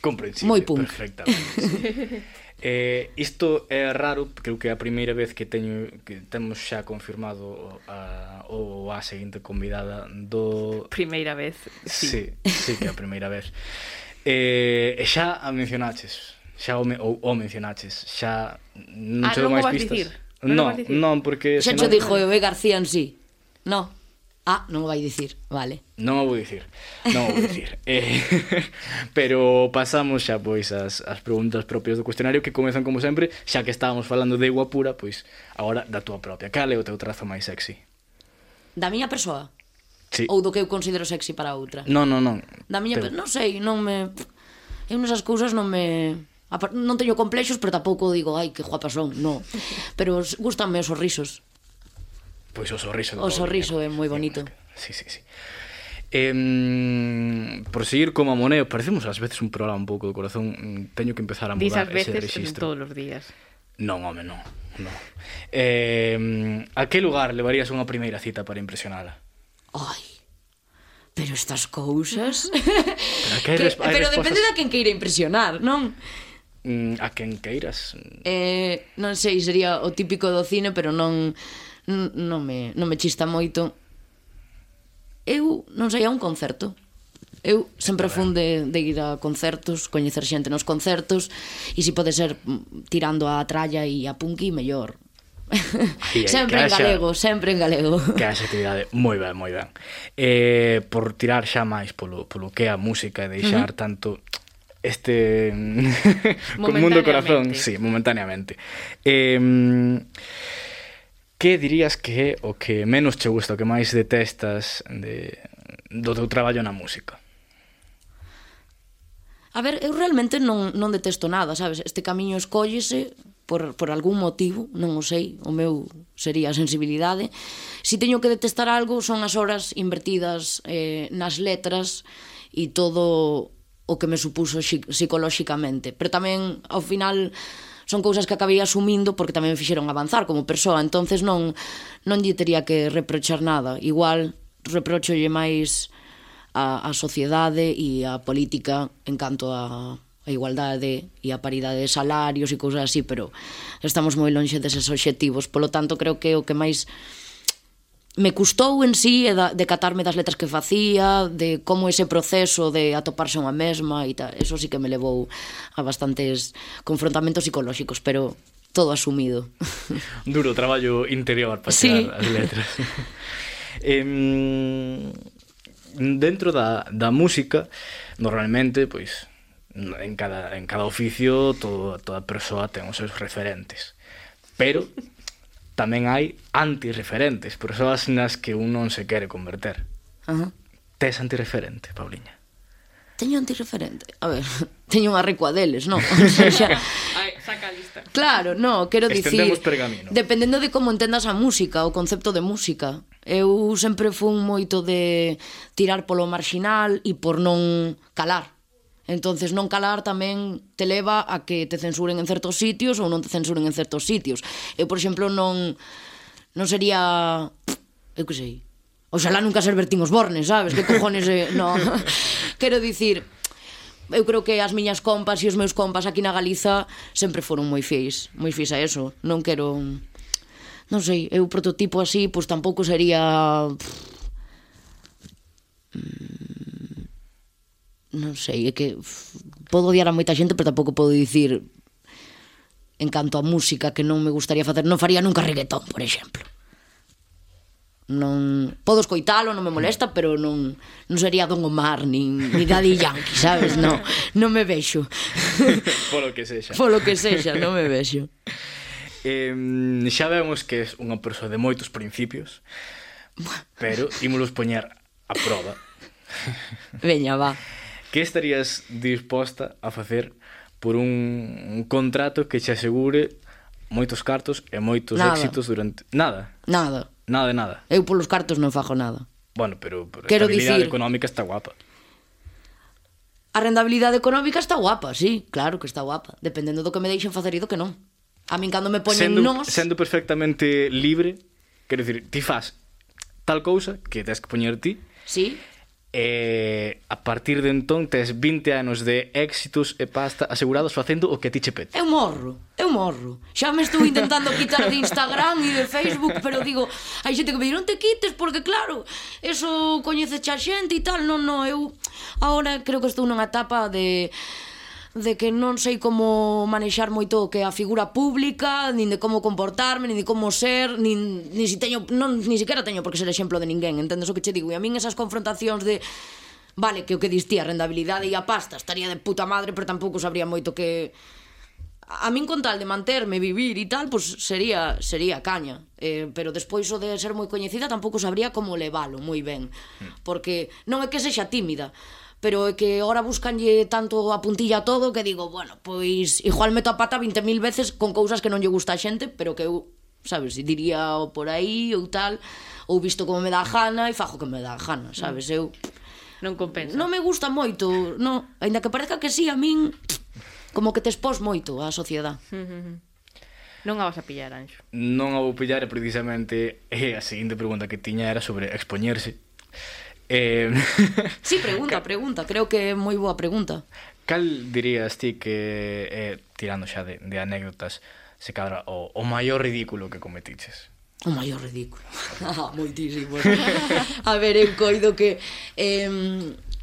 comprensible, moi punk. perfectamente. Eh, isto é raro, creo que é a primeira vez que teño que temos xa confirmado a ou a seguinte convidada do Primeira vez. Sí, sí, sí que é a primeira vez. Eh, e xa a mencionaches xa o, me, ou, o mencionaches, xa non ah, che dou máis pistas. Dicir. Non, non, non porque xa senón... dixo Eve García en sí. No. Ah, non o vai dicir, vale. Non o vou dicir, non o vou dicir. eh, pero pasamos xa pois as, as preguntas propias do cuestionario que comezan como sempre, xa que estábamos falando de igua pura, pois agora da túa propia. Cal é o teu trazo máis sexy? Da miña persoa? Sí. Ou do que eu considero sexy para outra? Non, non, non. Da miña, pero... non sei, non me eu nesas cousas non me Non teño complexos, pero tampouco digo, ai, que guapa son, non. Pero gustanme os sorrisos. Pois o sorriso. O sorriso é moi bonito. Sí, sí, sí. Eh, por seguir como Moneo, parecemos ás veces un programa un pouco de corazón, teño que empezar a mudar veces, ese registro. todos os días. Non, home, non. non. Eh, a que lugar levarías unha primeira cita para impresionala? Ai, pero estas cousas... Pero, que hai que, hai pero respostas... depende da quen queira impresionar, non? mm, a quen queiras. Eh, non sei, sería o típico do cine, pero non non me, non me chista moito. Eu non sei a un concerto. Eu sempre fun de, de ir a concertos, coñecer xente nos concertos, e se pode ser mm, tirando a tralla e a punky, mellor. Aí, sempre en galego, xa, sempre en galego. Que haxa actividade, moi ben, moi ben. Eh, por tirar xa máis polo, polo que é a música e deixar uh -huh. tanto este mundo corazón, sí, momentáneamente. Eh, que dirías que é o que menos che gusta, o que máis detestas de, do teu traballo na música? A ver, eu realmente non, non detesto nada, sabes? Este camiño escóllese por, por algún motivo, non o sei, o meu sería a sensibilidade. Si teño que detestar algo son as horas invertidas eh, nas letras e todo o que me supuso psicolóxicamente. Pero tamén, ao final, son cousas que acabei asumindo porque tamén me fixeron avanzar como persoa, entonces non non lle tería que reprochar nada. Igual reprocholle máis a, a sociedade e a política en canto a, a igualdade e a paridade de salarios e cousas así, pero estamos moi lonxe deses obxectivos, polo tanto creo que o que máis me custou en sí da de catarme das letras que facía, de como ese proceso de atoparse unha mesma e tal. Eso sí que me levou a bastantes confrontamentos psicolóxicos, pero todo asumido. Duro traballo interior para sí. as letras. eh, dentro da, da música, normalmente, pois, en cada, en cada oficio, todo, toda persoa ten os seus referentes. Pero tamén hai antirreferentes, persoas nas que un non se quere converter. Uh -huh. Tes antirreferente, Pauliña? Teño antirreferente. A ver, teño unha recua deles, non? O sea, xa... saca a lista. Claro, no, quero dicir... pergamino. Dependendo de como entendas a música, o concepto de música. Eu sempre fun moito de tirar polo marxinal e por non calar Entonces non calar tamén te leva a que te censuren en certos sitios ou non te censuren en certos sitios. Eu, por exemplo, non non sería eu que sei. Oxalá nunca ser Bertín Osborne, sabes? Que cojones, eh? no. Quero dicir, eu creo que as miñas compas e os meus compas aquí na Galiza sempre foron moi fiéis, moi fiéis a eso. Non quero non sei, eu prototipo así, pois tampouco sería mm, non sei, é que podo odiar a moita xente, pero tampouco podo dicir en canto a música que non me gustaría facer, non faría nunca reggaetón, por exemplo. Non podo escoitalo, non me molesta, pero non non sería Don Omar nin ni Daddy Yankee, sabes? Non, non me vexo. Polo que sexa. Polo que sexa, non me vexo. Eh, xa vemos que é unha persoa de moitos principios, pero ímolos poñer a prova. Veña, va que estarías disposta a facer por un, un contrato que che asegure moitos cartos e moitos nada. éxitos durante... Nada? Nada. Nada, de nada. Eu polos cartos non fago nada. Bueno, pero, pero Quero estabilidade dicir... económica está guapa. A rendabilidade económica está guapa, sí, claro que está guapa, dependendo do que me deixen facer e do que non. A min cando me poñen sendo, nos... Sendo perfectamente libre, quero dicir, ti faz tal cousa que tens que poñer ti, Sí. E a partir de entón tes 20 anos de éxitos e pasta asegurados facendo o que a ti che pete. Eu morro, eu morro. Xa me estou intentando quitar de Instagram e de Facebook, pero digo, hai xente que me di, non te quites porque claro, eso coñece xa xente e tal. Non, non, eu agora creo que estou nunha etapa de de que non sei como manexar moito que a figura pública, nin de como comportarme, nin de como ser, nin, nin si teño, non, nin siquiera teño porque ser exemplo de ninguén, entendes o que che digo? E a min esas confrontacións de Vale, que o que distía a rendabilidade e a pasta estaría de puta madre, pero tampouco sabría moito que a min con tal de manterme, vivir e tal, pois pues sería sería caña. Eh, pero despois o de ser moi coñecida tampouco sabría como levalo moi ben, hmm. porque non é que sexa tímida, pero é que ora buscanlle tanto a puntilla todo que digo, bueno, pois igual meto a pata 20.000 veces con cousas que non lle gusta a xente, pero que eu, sabes, diría o por aí ou tal, ou visto como me dá jana e fajo que me dá jana, mm. sabes, eu non compensa. Non me gusta moito, non, aínda que parezca que sí a min como que te expós moito á sociedade. Non a vas a pillar, Anxo. Non a vou pillar, precisamente, e a seguinte pregunta que tiña era sobre expoñerse. Eh... sí, pregunta, pregunta. Creo que é moi boa pregunta. Cal dirías ti que, eh, tirando xa de, de anécdotas, se cadra o, o maior ridículo que cometiches? O maior ridículo. Ah, Moitísimo. A ver, eu coido que... Eh,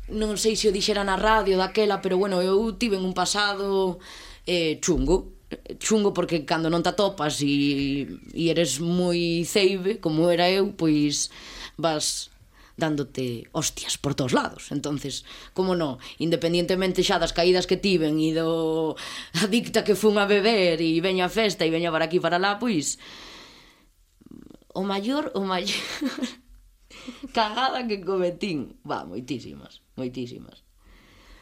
non sei se o dixera na radio daquela, pero bueno, eu tive un pasado eh, chungo, chungo porque cando non te atopas e, e eres moi ceibe, como era eu, pois vas dándote hostias por todos lados. Entonces, como non, independientemente xa das caídas que tiven e do adicta que fun a beber e veña a festa e veña para aquí para lá, pois o maior, o maior cagada que cometín. Va, moitísimas, moitísimas.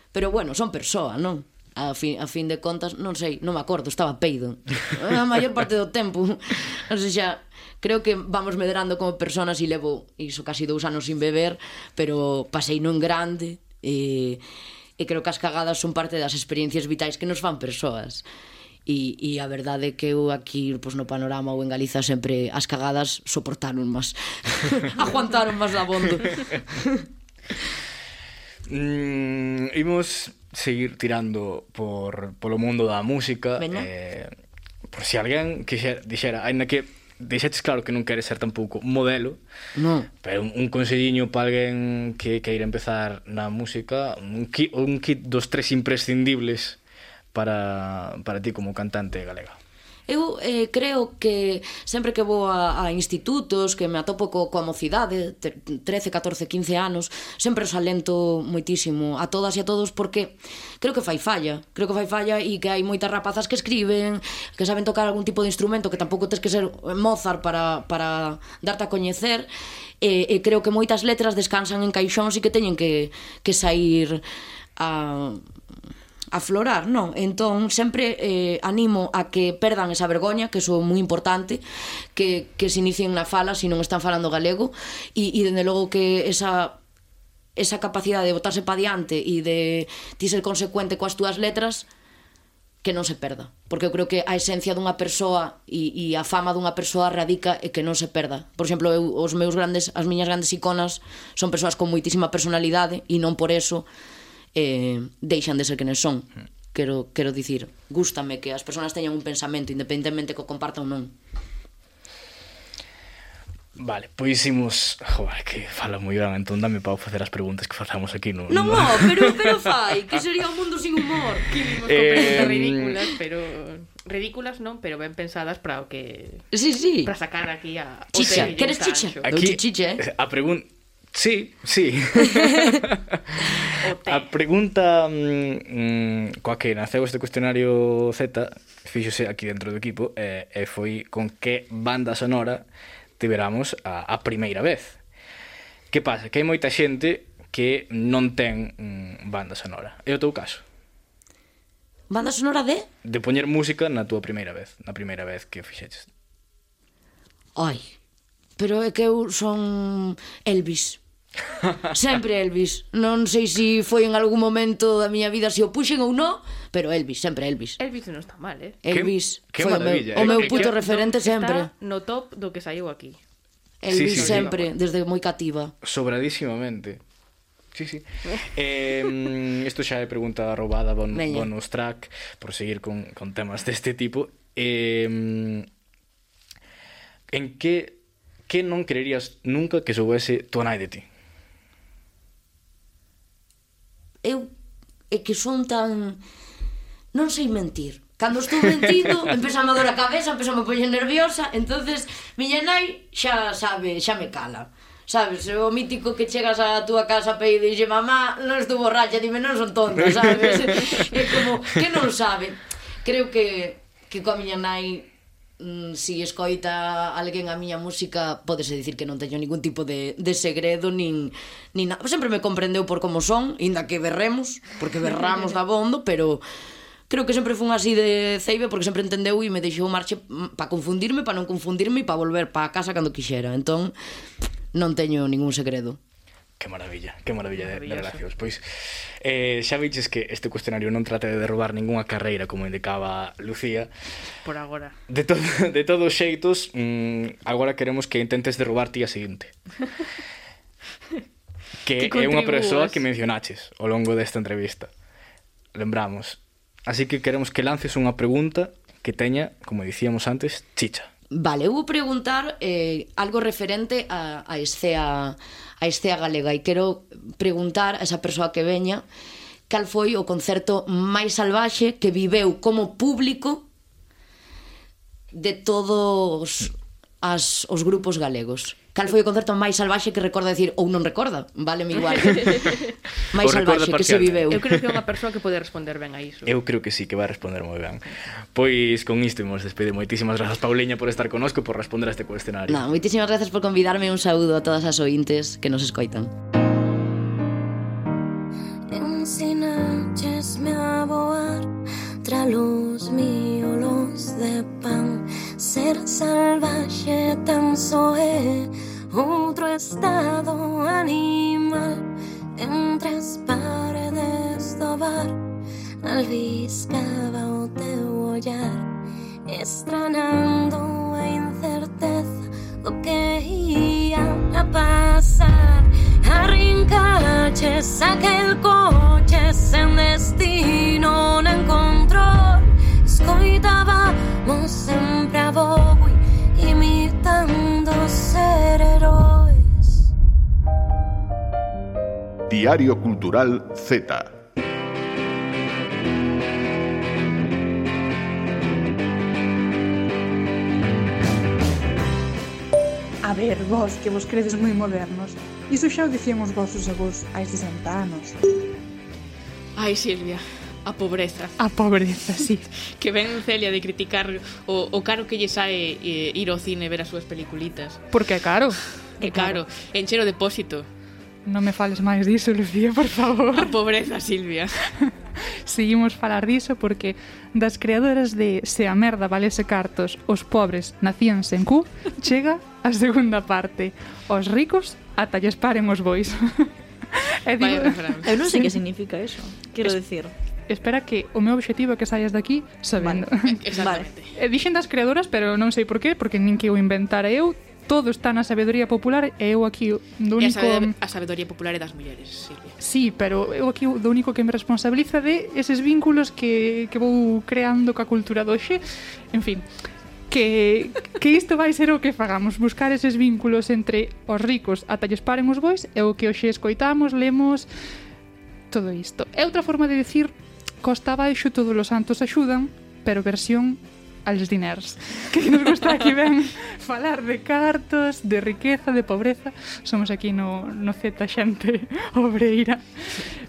Pero bueno, son persoa, non? a fin, a fin de contas, non sei, non me acordo, estaba peido. A maior parte do tempo. Non sei xa, creo que vamos medrando como personas e levo iso casi dous anos sin beber, pero pasei non grande e, e creo que as cagadas son parte das experiencias vitais que nos fan persoas. E, e a verdade é que eu aquí pois, no panorama ou en Galiza sempre as cagadas soportaron máis aguantaron máis da bondo mm, imos seguir tirando por polo mundo da música Venga. eh, por si alguén quixera, dixera, ainda que deixaches claro que non queres ser tampouco modelo, no. pero un, un conselliño para alguén que queira empezar na música, un kit, un kit dos tres imprescindibles para, para ti como cantante galega. Eu eh, creo que sempre que vou a, a institutos, que me atopo co, coa mocidade, 13, 14, 15 anos, sempre os alento moitísimo a todas e a todos porque creo que fai falla, creo que fai falla e que hai moitas rapazas que escriben, que saben tocar algún tipo de instrumento, que tampouco tens que ser Mozart para, para darte a coñecer, e, e creo que moitas letras descansan en caixóns e que teñen que, que sair a aflorar, non? Entón, sempre eh, animo a que perdan esa vergoña, que iso é moi importante, que, que se inicien na fala, se non están falando galego, e, e dende logo que esa esa capacidade de botarse pa diante e de ti ser consecuente coas túas letras que non se perda. Porque eu creo que a esencia dunha persoa e, e a fama dunha persoa radica e que non se perda. Por exemplo, eu, os meus grandes, as miñas grandes iconas son persoas con moitísima personalidade e non por eso eh, deixan de ser quenes son. Quero, quero dicir, gústame que as persoas teñan un pensamento, independentemente que o compartan ou non. Vale, pois imos... Joder, que fala moi gran, entón dame para facer as preguntas que facemos aquí. No, non, no, no, oh, pero, pero fai, que sería un mundo sin humor. Que eh... ridículas, pero... Ridículas non, pero ben pensadas para o que... Sí, sí. Para sacar aquí a... Chicha, queres chicha? Aquí, chicha, eh? eh a pregunta Sí, sí. a pregunta mm, mm, coa que naceu este cuestionario Z fíxose aquí dentro do equipo e, e foi con que banda sonora tiveramos a, a primeira vez. Que pasa? Que hai moita xente que non ten mm, banda sonora. É o teu caso? Banda sonora de? De poñer música na túa primeira vez, na primeira vez que fixeches. Ai, pero é que eu son Elvis. Sempre Elvis. Non sei se si foi en algún momento da miña vida se si o puxen ou non, pero Elvis, sempre Elvis. Elvis non está mal, eh? Elvis que, foi que o meu, o eh. meu eh, puto que, referente no, sempre. Está no top do que saiu aquí. Elvis sí, sí, sempre, sí. desde moi cativa. Sobradísimamente. Sí, sí. eh, isto xa é pregunta roubada, bon, Veña. bonus track, por seguir con, con temas deste tipo. Eh, en que que non creerías nunca que soubese tua nai de ti? eu é que son tan non sei mentir. Cando estou mentindo, empeza a dor a cabeza, empeza a me poñer nerviosa, entonces miña nai xa sabe, xa me cala. Sabes, o mítico que chegas á túa casa pe e dixe mamá, non estou borracha, dime non son tonta, sabes? é como que non sabe. Creo que que coa miña nai Mm, si escoita alguén a miña música podese dicir que non teño ningún tipo de, de segredo nin, nin nada. sempre me comprendeu por como son inda que berremos, porque berramos da bondo pero creo que sempre fun así de ceibe porque sempre entendeu e me deixou marche mm, para confundirme, para non confundirme e para volver para casa cando quixera entón non teño ningún segredo Que maravilla, que maravilla de, de relacións. Pois, eh, xa viches que este cuestionario non trata de derrubar ningunha carreira, como indicaba Lucía. Por agora. De, to de todos xeitos, mmm, agora queremos que intentes derrubar ti a seguinte. que, que é unha persoa que mencionaches ao longo desta entrevista. Lembramos. Así que queremos que lances unha pregunta que teña, como dicíamos antes, chicha. Vale, eu vou preguntar eh, algo referente a, a, escea, a escea galega e quero preguntar a esa persoa que veña cal foi o concerto máis salvaxe que viveu como público de todos as, os grupos galegos cal foi o concerto máis salvaxe que recorda decir ou non recorda, vale mi igual. máis salvaxe que se viveu. Eu creo que é unha persoa que pode responder ben a iso. Eu creo que sí que vai responder moi ben. Pois con isto imos despede moitísimas grazas Pauliña por estar conosco e por responder a este cuestionario. Na, moitísimas grazas por convidarme e un saúdo a todas as ointes que nos escoitan. Ensinaches me a voar tras los miolos de pan. Ser salvaje tan só é outro estado animal. Entre as paredes do bar, albiscaba o teu ollar Estranando a incerteza do que ia a pasar Arrincache, saca el coche, sen destino non encontró. Escoitábamos sempre a Bowie imitando ser heróis. Diario Cultural Z. A ver, vos, que vos credes moi modernos Iso xa o dicían os vosos avós hai 60 anos. Ai, Silvia, a pobreza. A pobreza, sí. que ven Celia de criticar o, o caro que lle sae eh, ir ao cine ver as súas peliculitas. Porque é caro. É caro. caro. Encher o depósito. Non me fales máis diso, Lucía, por favor. A pobreza, Silvia. seguimos falar diso porque das creadoras de Se a merda valese cartos, os pobres nacían sen cu, chega a segunda parte. Os ricos ata lles paren os bois. e digo, eu non sei que significa eso, quero es, decir. Espera que o meu obxectivo é que saias daqui sabendo. Vale. Exactamente. Vale. Dixen das creadoras, pero non sei por qué, porque nin que o inventara eu, todo está na sabedoría popular e eu aquí do único... E a sabedoría popular é das mulleres, Silvia. Sí, pero eu aquí do único que me responsabiliza de eses vínculos que, que vou creando ca cultura doxe. En fin, que, que isto vai ser o que fagamos, buscar eses vínculos entre os ricos ata lles paren os bois e o que hoxe escoitamos, lemos todo isto. É outra forma de decir Costa abaixo todos os santos axudan, pero versión als diners. Que nos gusta aquí ben falar de cartos, de riqueza, de pobreza. Somos aquí no, no Z xente obreira.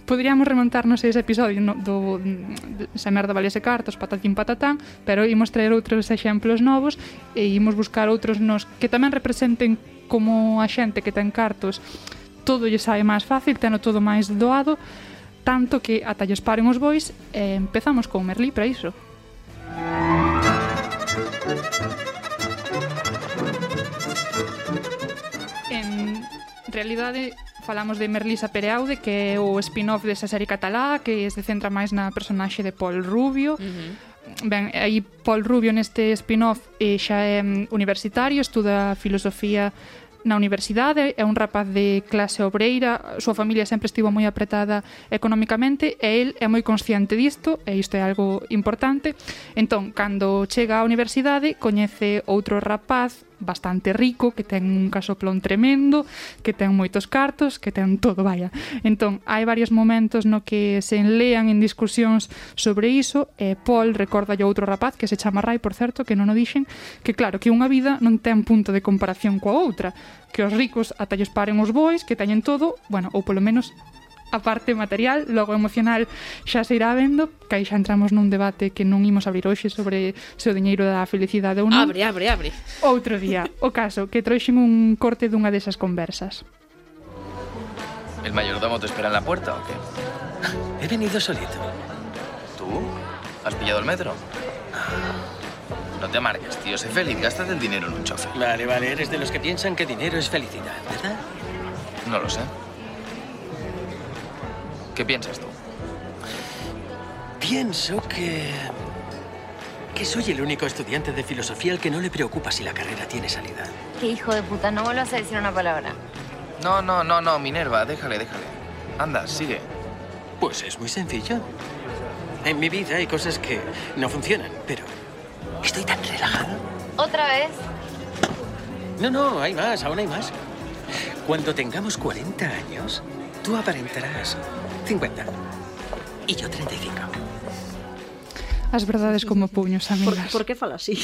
Podríamos remontarnos a ese episodio no, do de, esa merda valese cartos, patatín patatán pero imos traer outros exemplos novos e imos buscar outros nos que tamén representen como a xente que ten cartos todo lle sae máis fácil, teno todo máis doado tanto que ata lles paren os bois e eh, empezamos con Merlí para iso. Música realidade falamos de Merlisa Pereaude que é o spin-off desa serie catalá que se centra máis na personaxe de Paul Rubio uh -huh. Ben, aí Paul Rubio neste spin-off eh, xa é mm, universitario, estuda filosofía na universidade, é un rapaz de clase obreira, a súa familia sempre estivo moi apretada economicamente e el é moi consciente disto, e isto é algo importante. Entón, cando chega á universidade, coñece outro rapaz bastante rico, que ten un casoplón tremendo, que ten moitos cartos, que ten todo, vaya. Entón, hai varios momentos no que se enlean en discusións sobre iso, e Paul recorda a outro rapaz que se chama Rai, por certo, que non o dixen, que claro, que unha vida non ten punto de comparación coa outra, que os ricos ata lles paren os bois, que teñen todo, bueno, ou polo menos a parte material, logo emocional xa se irá vendo, que aí xa entramos nun debate que non imos abrir hoxe sobre se o diñeiro da felicidade ou non. Abre, abre, abre. Outro día, o caso, que trouxen un corte dunha desas conversas. El mayordomo te espera en la puerta o qué? He venido solito. ¿Tú? ¿Has pillado el metro? No te amargues, tío. Sé feliz. Gástate el dinero en un chofer. Vale, vale. Eres de los que piensan que dinero es felicidad, ¿verdad? No lo sé. ¿Qué piensas tú? Pienso que... que soy el único estudiante de filosofía al que no le preocupa si la carrera tiene salida. Qué hijo de puta, no vuelvas a decir una palabra. No, no, no, no, Minerva. Déjale, déjale. Anda, sigue. Pues es muy sencillo. En mi vida hay cosas que no funcionan, pero estoy tan relajado. ¿Otra vez? No, no, hay más, aún hay más. Cuando tengamos 40 años, tú aparentarás 50. E yo 35. As verdades como puños, amigas. Por, por que fala así?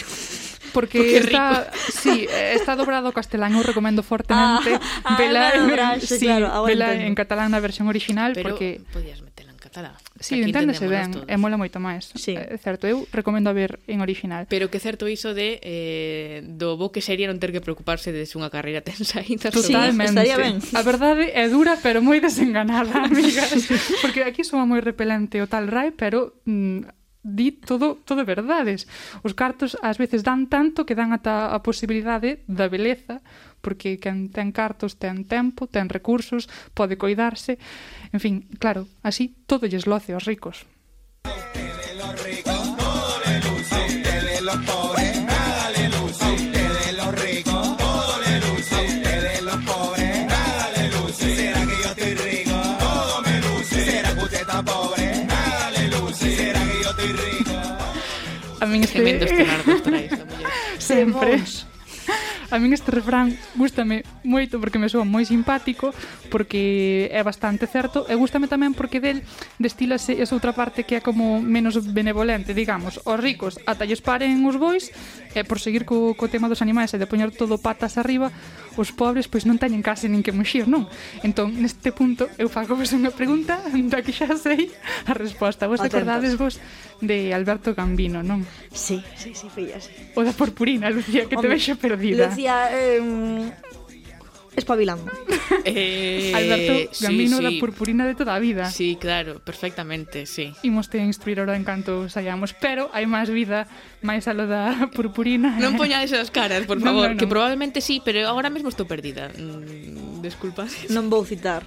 porque, porque está rico. sí, está dobrado ao castelán, eu recomendo fortemente ah, ah vela, ah, en, claro, sí, claro, vela entendo. en catalán na versión original Pero porque podías meter tala. Sí, enténdese ben, se todos. e mola moito máis. Sí. É certo, eu recomendo a ver en original. Pero que certo iso de eh, do bo que sería non ter que preocuparse de se unha carreira tensa Totalmente. Sí, estaría ben. A verdade é dura, pero moi desenganada, amigas. Porque aquí soa moi repelente o tal Rai, pero mm, di todo todo verdades. Os cartos ás veces dan tanto que dan ata a posibilidade da beleza, porque quen ten cartos ten tempo, ten recursos, pode coidarse En fin, claro, así todo es lo hace los ricos. A mí este... Tremendos temas traes, Siempre. A min este refrán gustame moito porque me soa moi simpático, porque é bastante certo, e gustame tamén porque del destílase esa outra parte que é como menos benevolente, digamos. Os ricos ata lles paren os bois, e por seguir co, co tema dos animais e de poñer todo patas arriba, os pobres pois non teñen case nin que muxir, non? Entón, neste punto, eu fago vos unha pregunta da que xa sei a resposta. Vos acordades vos de Alberto Gambino, non? Sí, sí, sí, fillas. O da purpurina, Lucía, que Hombre, te vexo perdida. Lucía diría... Eh, espabilando. Eh, Alberto Gambino sí, sí. da purpurina de toda a vida. Sí, claro, perfectamente, sí. Imos te instruir ahora en canto saiamos, pero hai máis vida máis a lo da purpurina. Non poñades as caras, por favor, no, no, no. que probablemente sí, pero agora mesmo estou perdida. Mm, desculpa. Non vou citar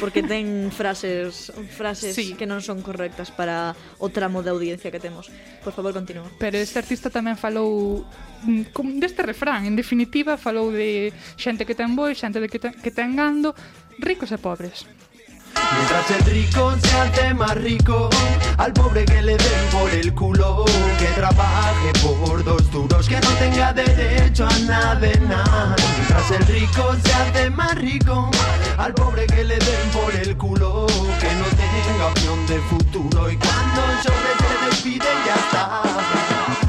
porque ten frases frases sí. que non son correctas para o tramo de audiencia que temos. Por favor, continúa. Pero este artista tamén falou mm, deste refrán, en definitiva, falou de xente que ten boi, xente de que ten, que ten gando, ricos e pobres. Mientras el rico se hace más rico, al pobre que le den por el culo, que trabaje por dos duros, que no tenga derecho a nada de nada. Mientras el rico se hace más rico, al pobre que le den por el culo, que no tenga opción de futuro. Y cuando sobre se despide ya está.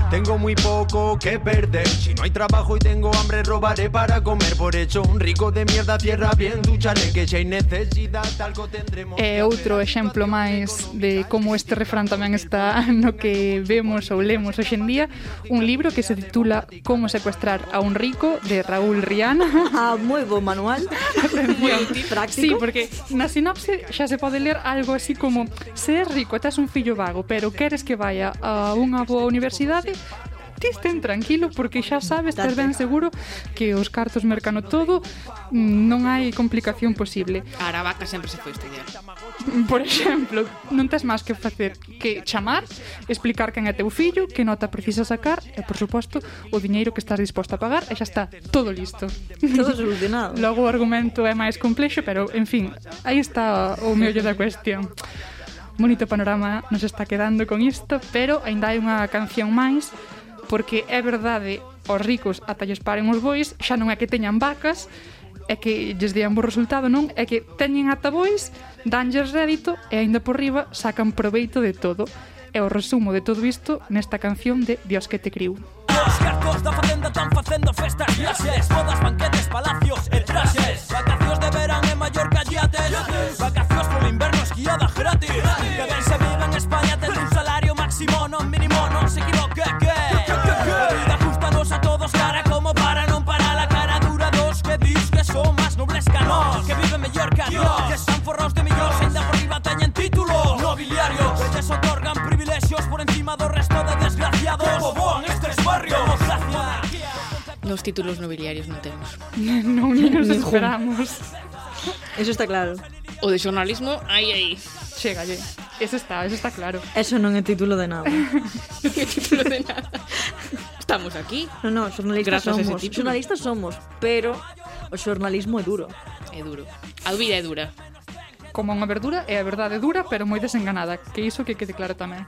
Tengo muy poco que perder. Si no hay trabajo y tengo hambre, robaré para comer. Por hecho, un rico de mierda tierra bien ducharé que hay necesidad, algo tendremos. É outro exemplo máis de como este refrán tamén está no que vemos ou lemos hoxe en día, un libro que se titula Como secuestrar a un rico de Raúl Rian. Ah, moi bo manual. Moi práctico. Sí, porque na sinapse xa se pode ler algo así como se rico, tes un fillo vago, pero queres que vaya a unha boa universidade, ti estén tranquilo porque xa sabes, estás ben seguro que os cartos mercano todo, mm, non hai complicación posible. A Aravaca sempre se foi estudiar. Por exemplo, non tes máis que facer que chamar, explicar quen é teu fillo, que nota precisa sacar e, por suposto, o diñeiro que estás disposto a pagar e xa está todo listo. Todo solucionado. Logo o argumento é máis complexo, pero, en fin, aí está o meollo da cuestión bonito panorama nos está quedando con isto, pero aínda hai unha canción máis, porque é verdade, os ricos ata lles paren os bois, xa non é que teñan vacas, é que lles dean bo resultado, non? É que teñen ata bois, danlles rédito e aínda por riba sacan proveito de todo. É o resumo de todo isto nesta canción de Dios que te criou. Os carcos da facenda tan facendo festas, viaxes, bodas, banquetes, palacios, el esquiada gratis Que ben se vive en España ten un salario máximo Non mínimo, non se equivoque que vida ajustanos a todos cara como para non parar. A cara dura dos Que dis que son máis nobles que nós Que viven mellor que nós Que están forrados de millóns Ainda por riba teñen títulos. Nobiliarios Que lles otorgan privilexios por encima do resto de desgraciados. Que bobo en estes barrios Democracia. Nos títulos nobiliarios non temos. non ni nos esperamos. Eso está claro. O de xornalismo, aí, aí. Chega, lle. Eso está, eso está claro. Eso non é título de nada. non é título de nada. Estamos aquí. No, no, xornalistas Grazas somos. Xornalistas somos, pero o xornalismo é duro. É duro. A vida é dura. Como unha verdura, é a verdade dura, pero moi desenganada. Que iso que quede claro tamén.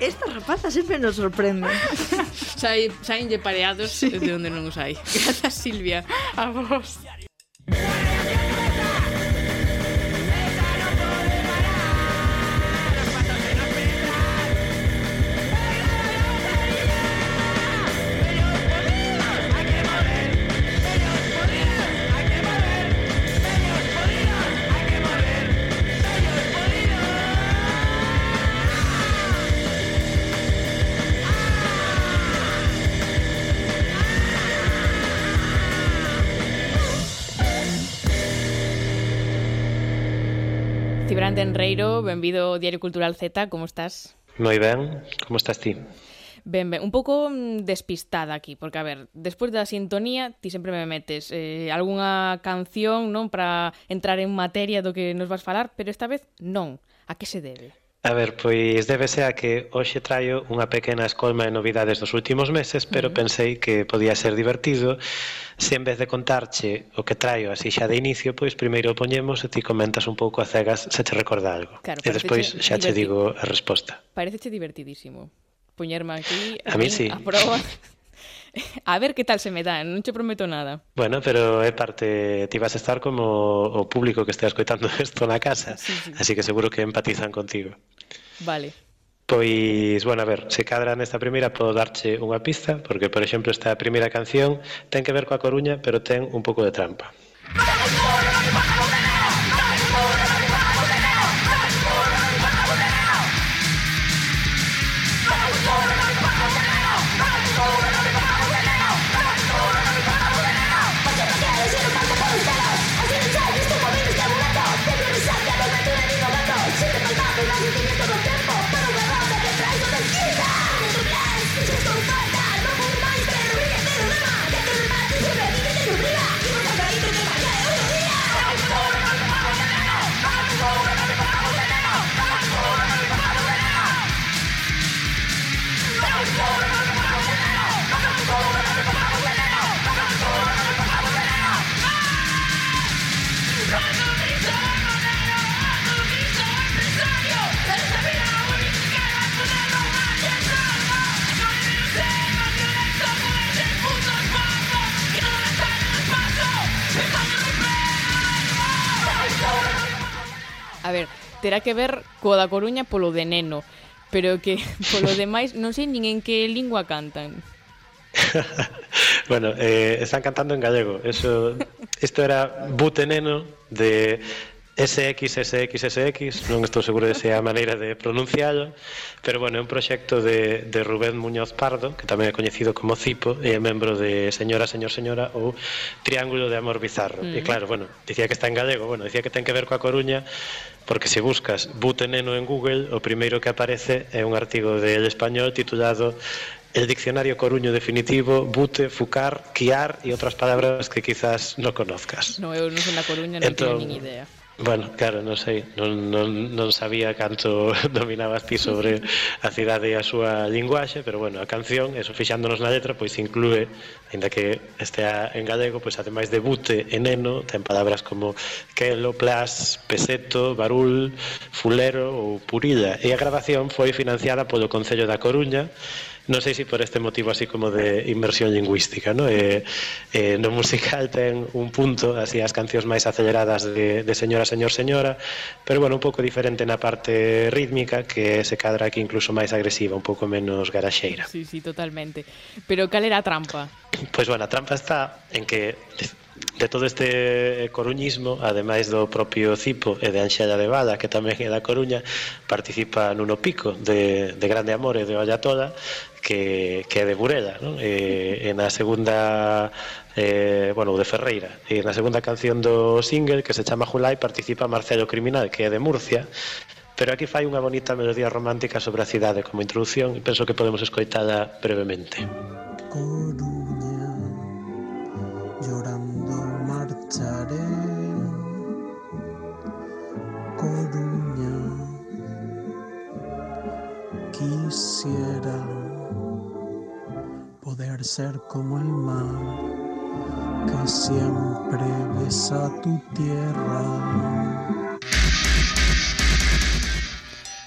Esta rapaza sempre nos sorprende. Sai, saen lle pareados sí. de onde non os hai. Grazas, Silvia. A vos. Reiro, benvido ao Diario Cultural Z, como estás? Moi ben, como estás ti? Ben, ben, un pouco mm, despistada aquí, porque a ver, despois da sintonía ti sempre me metes eh, algunha canción, non, para entrar en materia do que nos vas falar, pero esta vez non. A que se debe? A ver, pois débese a que hoxe traio unha pequena escolma de novidades dos últimos meses, pero uh -huh. pensei que podía ser divertido se en vez de contarche o que traio así xa de inicio, pois primeiro o poñemos e ti comentas un pouco a cegas se che recorda algo. Claro, e despois xa divertido. che digo a resposta. Pareceche divertidísimo poñerme aquí a, mí sí. a prova. A ver que tal se me dá, non che prometo nada. Bueno, pero é parte, ti vas a estar como o público que estea escoitando isto na casa, sí, sí. así que seguro que empatizan contigo. Vale. Pois, bueno, a ver, se cadra nesta primeira podo darche unha pista, porque, por exemplo, esta primeira canción ten que ver coa Coruña, pero ten un pouco de trampa. a ver, terá que ver co da Coruña polo de neno, pero que polo demais non sei nin en que lingua cantan. bueno, eh, están cantando en gallego. Eso, isto era Buteneno de SXSXSX, non estou seguro de se é a maneira de pronuncialo, pero bueno, é un proxecto de, de Rubén Muñoz Pardo, que tamén é coñecido como Cipo, e é membro de Señora, Señor, Señora ou Triángulo de Amor Bizarro. Mm. E claro, bueno, dicía que está en galego, bueno, dicía que ten que ver coa Coruña, porque se buscas Buteneno en Google, o primeiro que aparece é un artigo de El Español titulado el diccionario coruño definitivo, bute, fucar, quiar e outras palabras que quizás non conozcas. No, eu non son da Coruña, non entón, nin idea. Bueno, claro, non sei, non, non, non sabía canto dominabas ti sobre a cidade e a súa linguaxe, pero bueno, a canción, eso fixándonos na letra, pois inclúe, aínda que estea en galego, pois ademais de bute e neno, ten palabras como quelo, plas, peseto, barul, fulero ou purilla. E a grabación foi financiada polo Concello da Coruña, non sei se por este motivo así como de inmersión lingüística no, eh, eh, no musical ten un punto así as cancións máis aceleradas de, de señora, señor, señora pero bueno, un pouco diferente na parte rítmica que se cadra aquí incluso máis agresiva un pouco menos garaxeira. Sí, sí, totalmente. Pero cal era a trampa? Pois pues, bueno, a trampa está en que de todo este eh, coruñismo, ademais do propio Cipo e de Anxella de Bada, que tamén é da Coruña, participa Nuno Pico de, de Grande Amor e de Ollatola, que, que é de Burela, non? E, e na segunda eh, bueno, de Ferreira. E na segunda canción do single, que se chama Julai, participa Marcelo Criminal, que é de Murcia, pero aquí fai unha bonita melodía romántica sobre a cidade como introducción e penso que podemos escoitala brevemente. Coru marcharé. Coruña, quisiera poder ser como el mar que siempre besa tu tierra.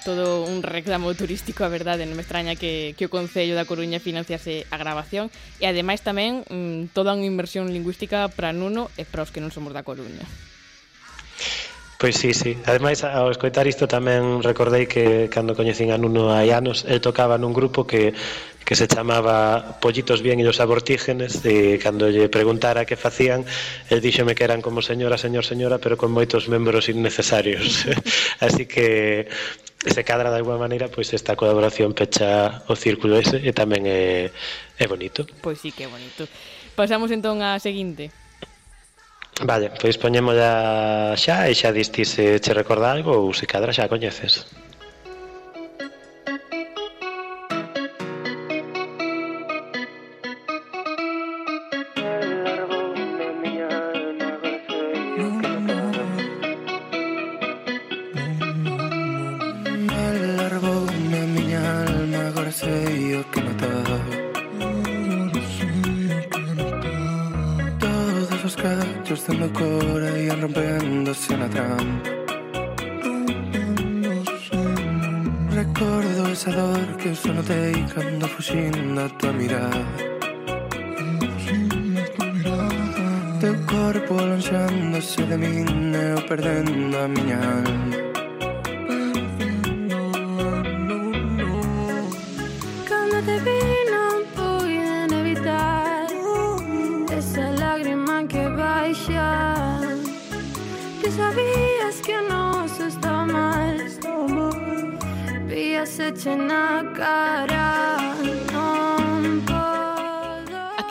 todo un reclamo turístico, a verdade, non me extraña que, que o Concello da Coruña financiase a grabación e ademais tamén mm, toda unha inversión lingüística para Nuno e para os que non somos da Coruña. Pois sí, sí. Ademais, ao escoitar isto tamén recordei que cando coñecín a Nuno hai anos, el tocaba nun grupo que que se chamaba Pollitos bien e os abortígenes e cando lle preguntara que facían el díxome que eran como señora, señor, señora pero con moitos membros innecesarios. Así que se cadra de alguma maneira pois esta colaboración pecha o círculo ese e tamén é, é bonito. Pois sí que é bonito. Pasamos entón á seguinte. Vale, pois poñémola xa e xa distise che recorda algo ou se cadra xa coñeces. sabía que mataba. No. Todos los gatos dando cora y rompiéndose en la trampa. Recuerdo esa dor que solo te cuando fugindo tu mirada. Teu corpo alonxándose de min e eu perdendo a miña alma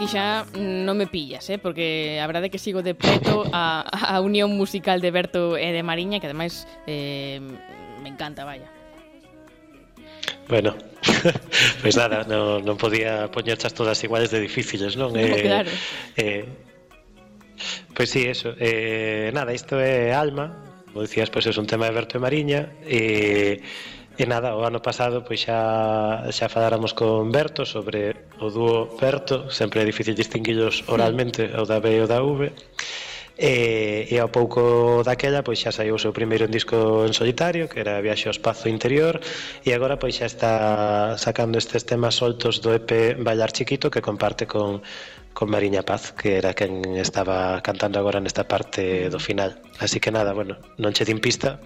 aquí xa non me pillas, eh? porque a verdade é que sigo de preto a, a unión musical de Berto e de Mariña, que ademais eh, me encanta, vaya. Bueno, pois pues nada, no, non podía poñerchas todas iguales de difíciles, non? No, eh, claro. Eh, pois pues sí, eso. Eh, nada, isto é Alma, como dicías, pois pues é un tema de Berto e Mariña, e... Eh, E nada, o ano pasado pois xa xa faláramos con Berto sobre o dúo Berto, sempre é difícil distinguillos oralmente o da B e o da V. E, e ao pouco daquela pois xa saiu o seu primeiro disco en solitario que era Viaxe ao Espazo Interior. E agora pois xa está sacando estes temas soltos do EP Bailar Chiquito que comparte con, con Mariña Paz que era quen estaba cantando agora nesta parte do final. Así que nada, bueno, non che din pista.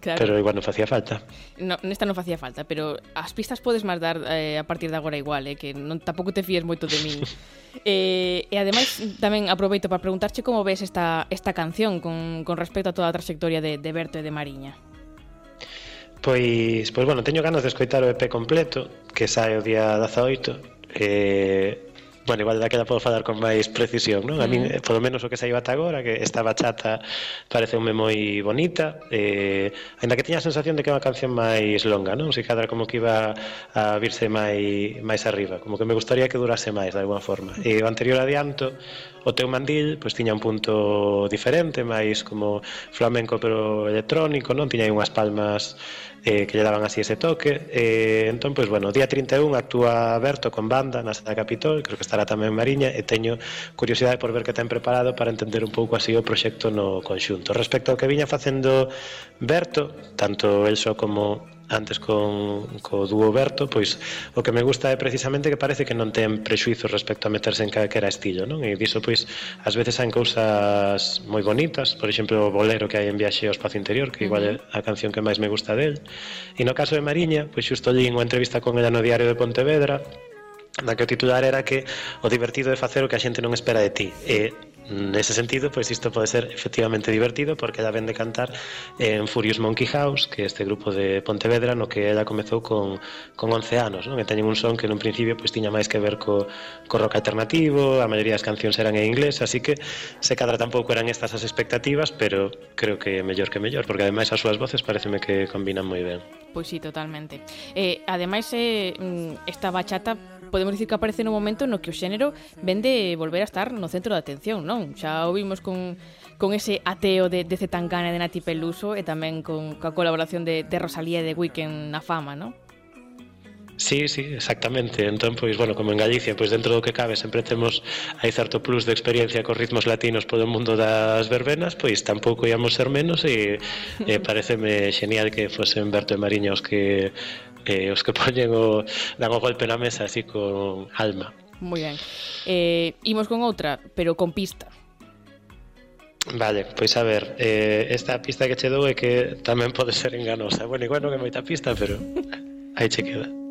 Claro. Pero igual non facía falta. No, nesta non facía falta, pero as pistas podes máis dar eh, a partir de agora igual, eh, que non tampouco te fíes moito de min. eh, e ademais tamén aproveito para preguntarche como ves esta, esta canción con, con respecto a toda a trayectoria de, de Berto e de Mariña. Pois, pois bueno, teño ganas de escoitar o EP completo, que sae o día 18, eh, bueno, igual daquela podo falar con máis precisión, non? A min, mm. Eh, polo menos o que saiu ata agora, que esta bachata pareceume moi bonita, eh, ainda que tiña a sensación de que é unha canción máis longa, non? Se cadra como que iba a virse máis, máis arriba, como que me gustaría que durase máis, de alguma forma. E o anterior adianto, o teu mandil, pois tiña un punto diferente, máis como flamenco pero electrónico, non? Tiña aí unhas palmas eh, que lle daban así ese toque. Eh, entón, pois, bueno, día 31 actúa Berto con banda na Sala Capitol, creo que estará tamén Mariña, e teño curiosidade por ver que ten preparado para entender un pouco así o proxecto no conxunto. Respecto ao que viña facendo Berto, tanto el só como antes con, co dúo Berto, pois o que me gusta é precisamente que parece que non ten prexuizos respecto a meterse en calquera estilo, non? E diso, pois, ás veces hai cousas moi bonitas, por exemplo, o bolero que hai en Viaxe ao Espacio Interior, que igual é a canción que máis me gusta del. E no caso de Mariña, pois xusto li unha entrevista con ela no Diario de Pontevedra, na que o titular era que o divertido é facer o que a xente non espera de ti. E Nese sentido, pois isto pode ser efectivamente divertido porque ela vende cantar en Furious Monkey House, que é este grupo de Pontevedra no que ela comezou con, con 11 anos, non? E teñen un son que nun principio pois tiña máis que ver co, co rock alternativo, a maioría das cancións eran en inglés, así que se cadra tampouco eran estas as expectativas, pero creo que é mellor que mellor, porque ademais as súas voces pareceme que combinan moi ben. Pois sí, totalmente. Eh, ademais, eh, mm, esta bachata podemos dicir que aparece no momento no que o xénero vende volver a estar no centro de atención, non? Xa o vimos con con ese ateo de, de Zetangana de Nati Peluso e tamén con, coa colaboración de, de Rosalía e de Weekend na fama, non? Sí, sí, exactamente. Entón, pois, bueno, como en Galicia, pois dentro do que cabe sempre temos aí certo plus de experiencia cos ritmos latinos polo mundo das verbenas, pois tampouco íamos ser menos e, e pareceme genial que fosen Berto e Mariños que eh, os que poñen o, dan o golpe na mesa así con alma. Moi ben. Eh, imos con outra, pero con pista. Vale, pois a ver, eh, esta pista que che dou é que tamén pode ser enganosa. Bueno, igual non é moita pista, pero aí che queda.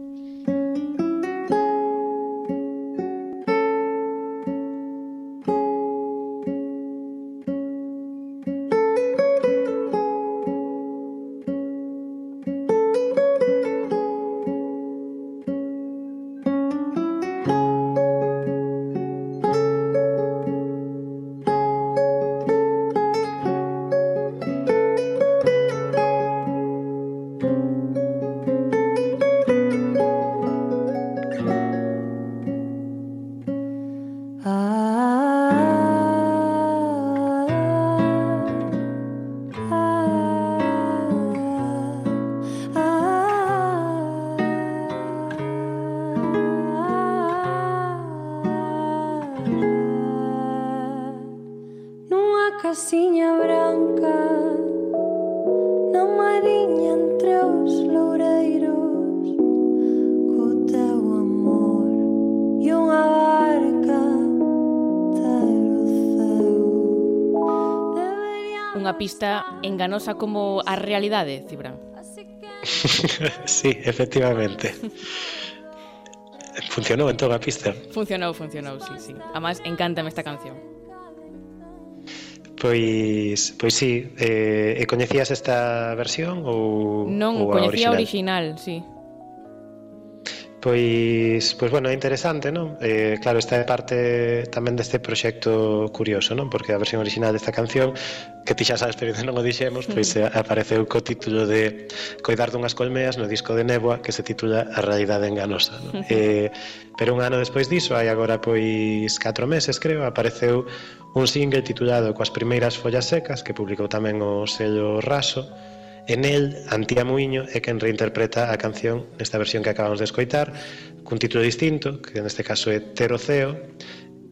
pista enganosa como a realidade, Cibran. sí, efectivamente. funcionou en toda a pista. Funcionou, funcionou, sí, sí. Además, encántame esta canción. Pois, pois sí, eh, coñecías esta versión ou Non, ou coñecía a original? original, sí. Pois, pois bueno, é interesante, non? Eh, claro, esta é parte tamén deste proxecto curioso, non? Porque a versión original desta canción, que ti xa sabes, pero non o dixemos, pois mm. apareceu co título de Coidar dunhas colmeas no disco de Neboa, que se titula A realidade enganosa, non? Eh, pero un ano despois diso, hai agora pois 4 meses, creo, apareceu un single titulado Coas primeiras follas secas, que publicou tamén o sello Raso, En el, Antía Muiño é quen reinterpreta a canción nesta versión que acabamos de escoitar, cun título distinto, que neste caso é Teroceo,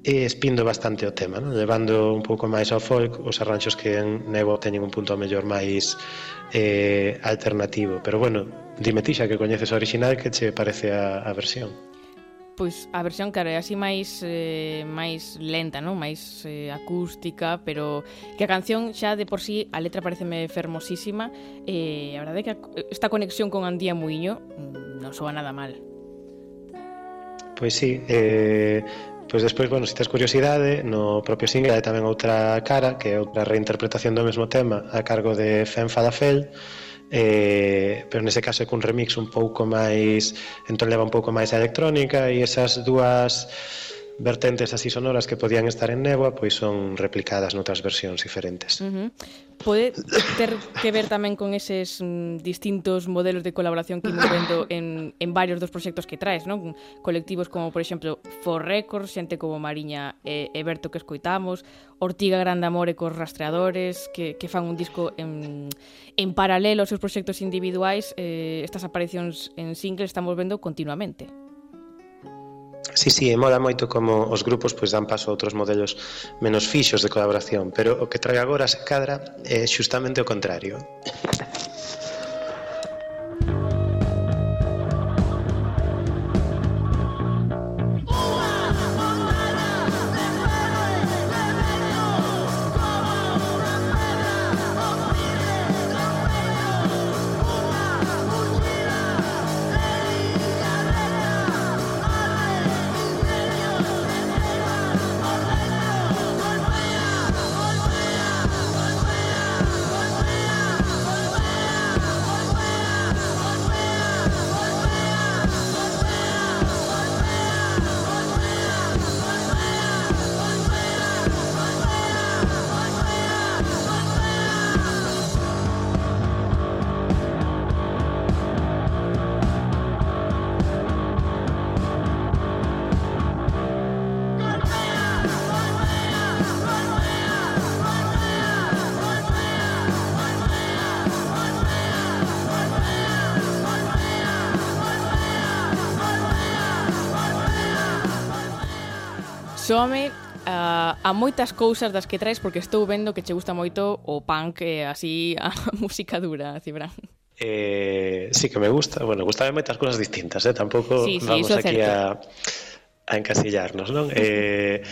e espindo bastante o tema, non? levando un pouco máis ao folk os arranxos que en Nebo teñen un punto mellor máis eh, alternativo. Pero bueno, dime ti xa que coñeces o original que che parece a, a versión pois a versión claro é así máis eh, máis lenta, non? Máis eh, acústica, pero que a canción xa de por sí a letra pareceme fermosísima e eh, a verdade é que esta conexión con Andía Muiño mm, non soa nada mal. Pois sí, eh, Pois despois, bueno, se tes curiosidade, no propio single hai tamén outra cara, que é outra reinterpretación do mesmo tema a cargo de Fen Fadafel, eh, pero nese caso é cun remix un pouco máis entón leva un pouco máis a electrónica e esas dúas vertentes así sonoras que podían estar en néboa pois son replicadas noutras versións diferentes. Uh -huh. Pode ter que ver tamén con eses mm, distintos modelos de colaboración que imos vendo en, en varios dos proxectos que traes, non? Colectivos como, por exemplo, For Records, xente como Mariña e, e Berto que escoitamos, Ortiga Grande Amore cos rastreadores, que, que fan un disco en, en paralelo aos seus proxectos individuais, eh, estas aparicións en single estamos vendo continuamente. Sí, sí, e mola moito como os grupos pois dan paso a outros modelos menos fixos de colaboración, pero o que trae agora se cadra é xustamente o contrario. moitas cousas das que traes porque estou vendo que che gusta moito o punk e así a música dura, Cibran. Eh, sí que me gusta, bueno, gustame moitas cousas distintas, eh? tampouco sí, sí, vamos aquí a, a encasillarnos, non? Eh,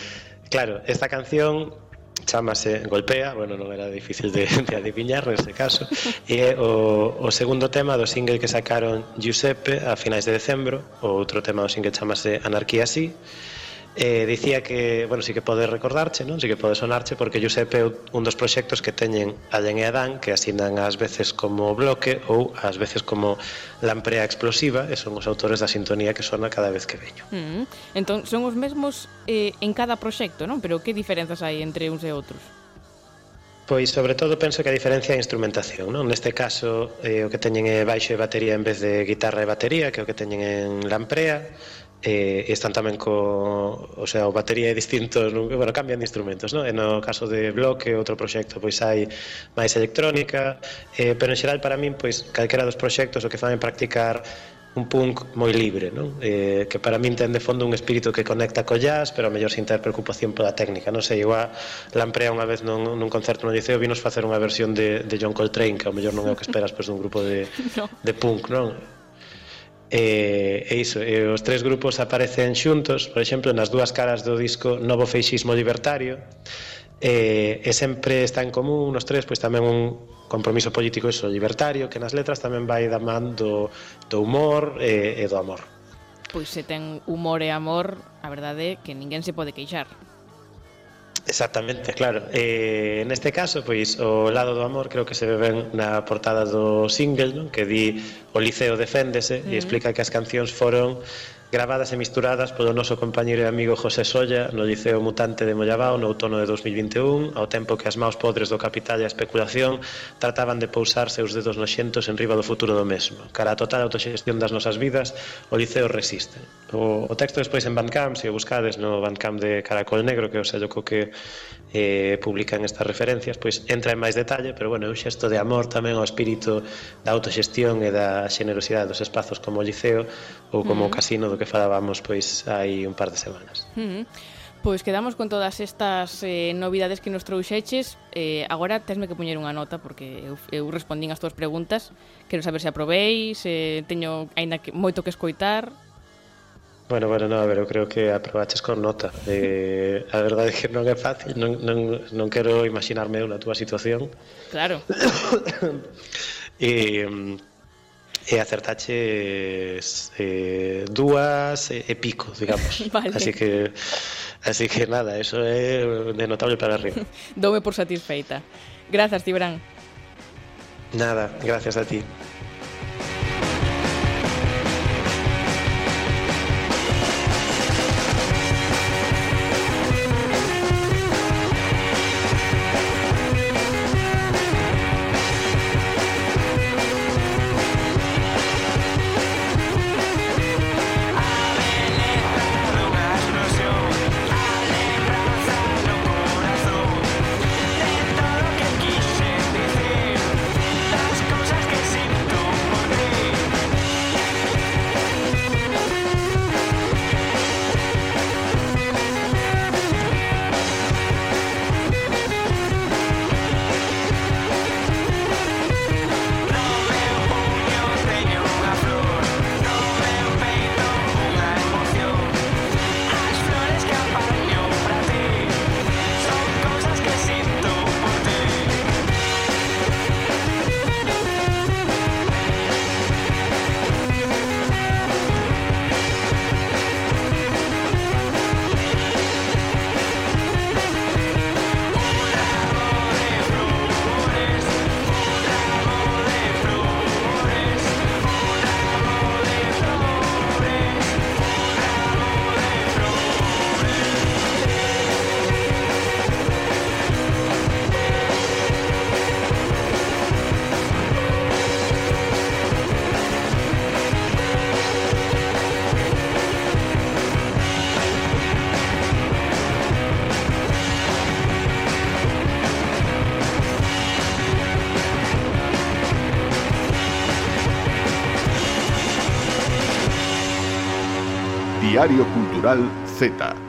claro, esta canción chamase Golpea, bueno, non era difícil de, de adiviñar nese caso, e é o, o segundo tema do single que sacaron Giuseppe a finais de decembro, o outro tema do single chamase Anarquía Sí, si, eh, dicía que, bueno, sí que pode recordarche, non? Sí que pode sonarche porque Giuseppe é un dos proxectos que teñen Allen e Adán que asinan ás veces como bloque ou ás veces como lamprea explosiva e son os autores da sintonía que sona cada vez que veño. Mm -hmm. Entón, son os mesmos eh, en cada proxecto, non? Pero que diferenzas hai entre uns e outros? Pois, sobre todo, penso que a diferencia é a instrumentación, non? Neste caso, eh, o que teñen é baixo e batería en vez de guitarra e batería, que é o que teñen en lamprea, eh, están tamén co, o sea, o batería é distinto, non? bueno, cambian de instrumentos, non? E no caso de Bloque, outro proxecto, pois hai máis electrónica, eh, pero en xeral para min, pois, calquera dos proxectos o que fan é practicar un punk moi libre, non? Eh, que para min ten de fondo un espírito que conecta co jazz, pero a mellor sin ter preocupación pola técnica, non sei, igual Lamprea unha vez nun, nun concerto no Liceo vinos facer unha versión de, de John Coltrane, que ao mellor non é o que esperas pois, dun grupo de, no. de punk, non? E, e iso, e os tres grupos aparecen xuntos, por exemplo, nas dúas caras do disco Novo Feixismo Libertario, e, e sempre está en común nos tres pois tamén un compromiso político iso libertario, que nas letras tamén vai da man do, do humor e, e do amor. Pois se ten humor e amor, a verdade é que ninguén se pode queixar. Exactamente, claro. Eh, neste caso, pois, o lado do amor creo que se ve ben na portada do single, non? que di o Liceo deféndese uh -huh. e explica que as cancións foron gravadas e misturadas polo noso compañeiro e amigo José Solla no Liceo Mutante de Mollabao no outono de 2021, ao tempo que as maus podres do capital e a especulación trataban de pousar seus dedos noxentos en riba do futuro do mesmo. Cara a total autoxestión das nosas vidas, o Liceo resiste. O, o texto despois en Bandcamp, se o buscades no Bandcamp de Caracol Negro, que é o sello co que eh, publican estas referencias, pois entra en máis detalle, pero bueno, é un xesto de amor tamén ao espírito da autoxestión e da xenerosidade dos espazos como o liceo ou como uh -huh. o casino do que falábamos pois hai un par de semanas. Uh -huh. Pois quedamos con todas estas eh, novidades que nos trouxeches eh, Agora tesme que poñer unha nota Porque eu, eu respondín as túas preguntas Quero saber se aprobei Se eh, teño aínda que, moito que escoitar Bueno, bueno, no, a ver, eu creo que aprobaches con nota eh, A verdade é que non é fácil Non, non, non quero imaginarme eu na túa situación Claro eh, eh, E... Eh, eh, e acertache eh, dúas e, e pico, digamos. vale. Así que así que nada, eso é de notable para arriba. Dome por satisfeita. Grazas, Tibran. Nada, gracias a ti. Z.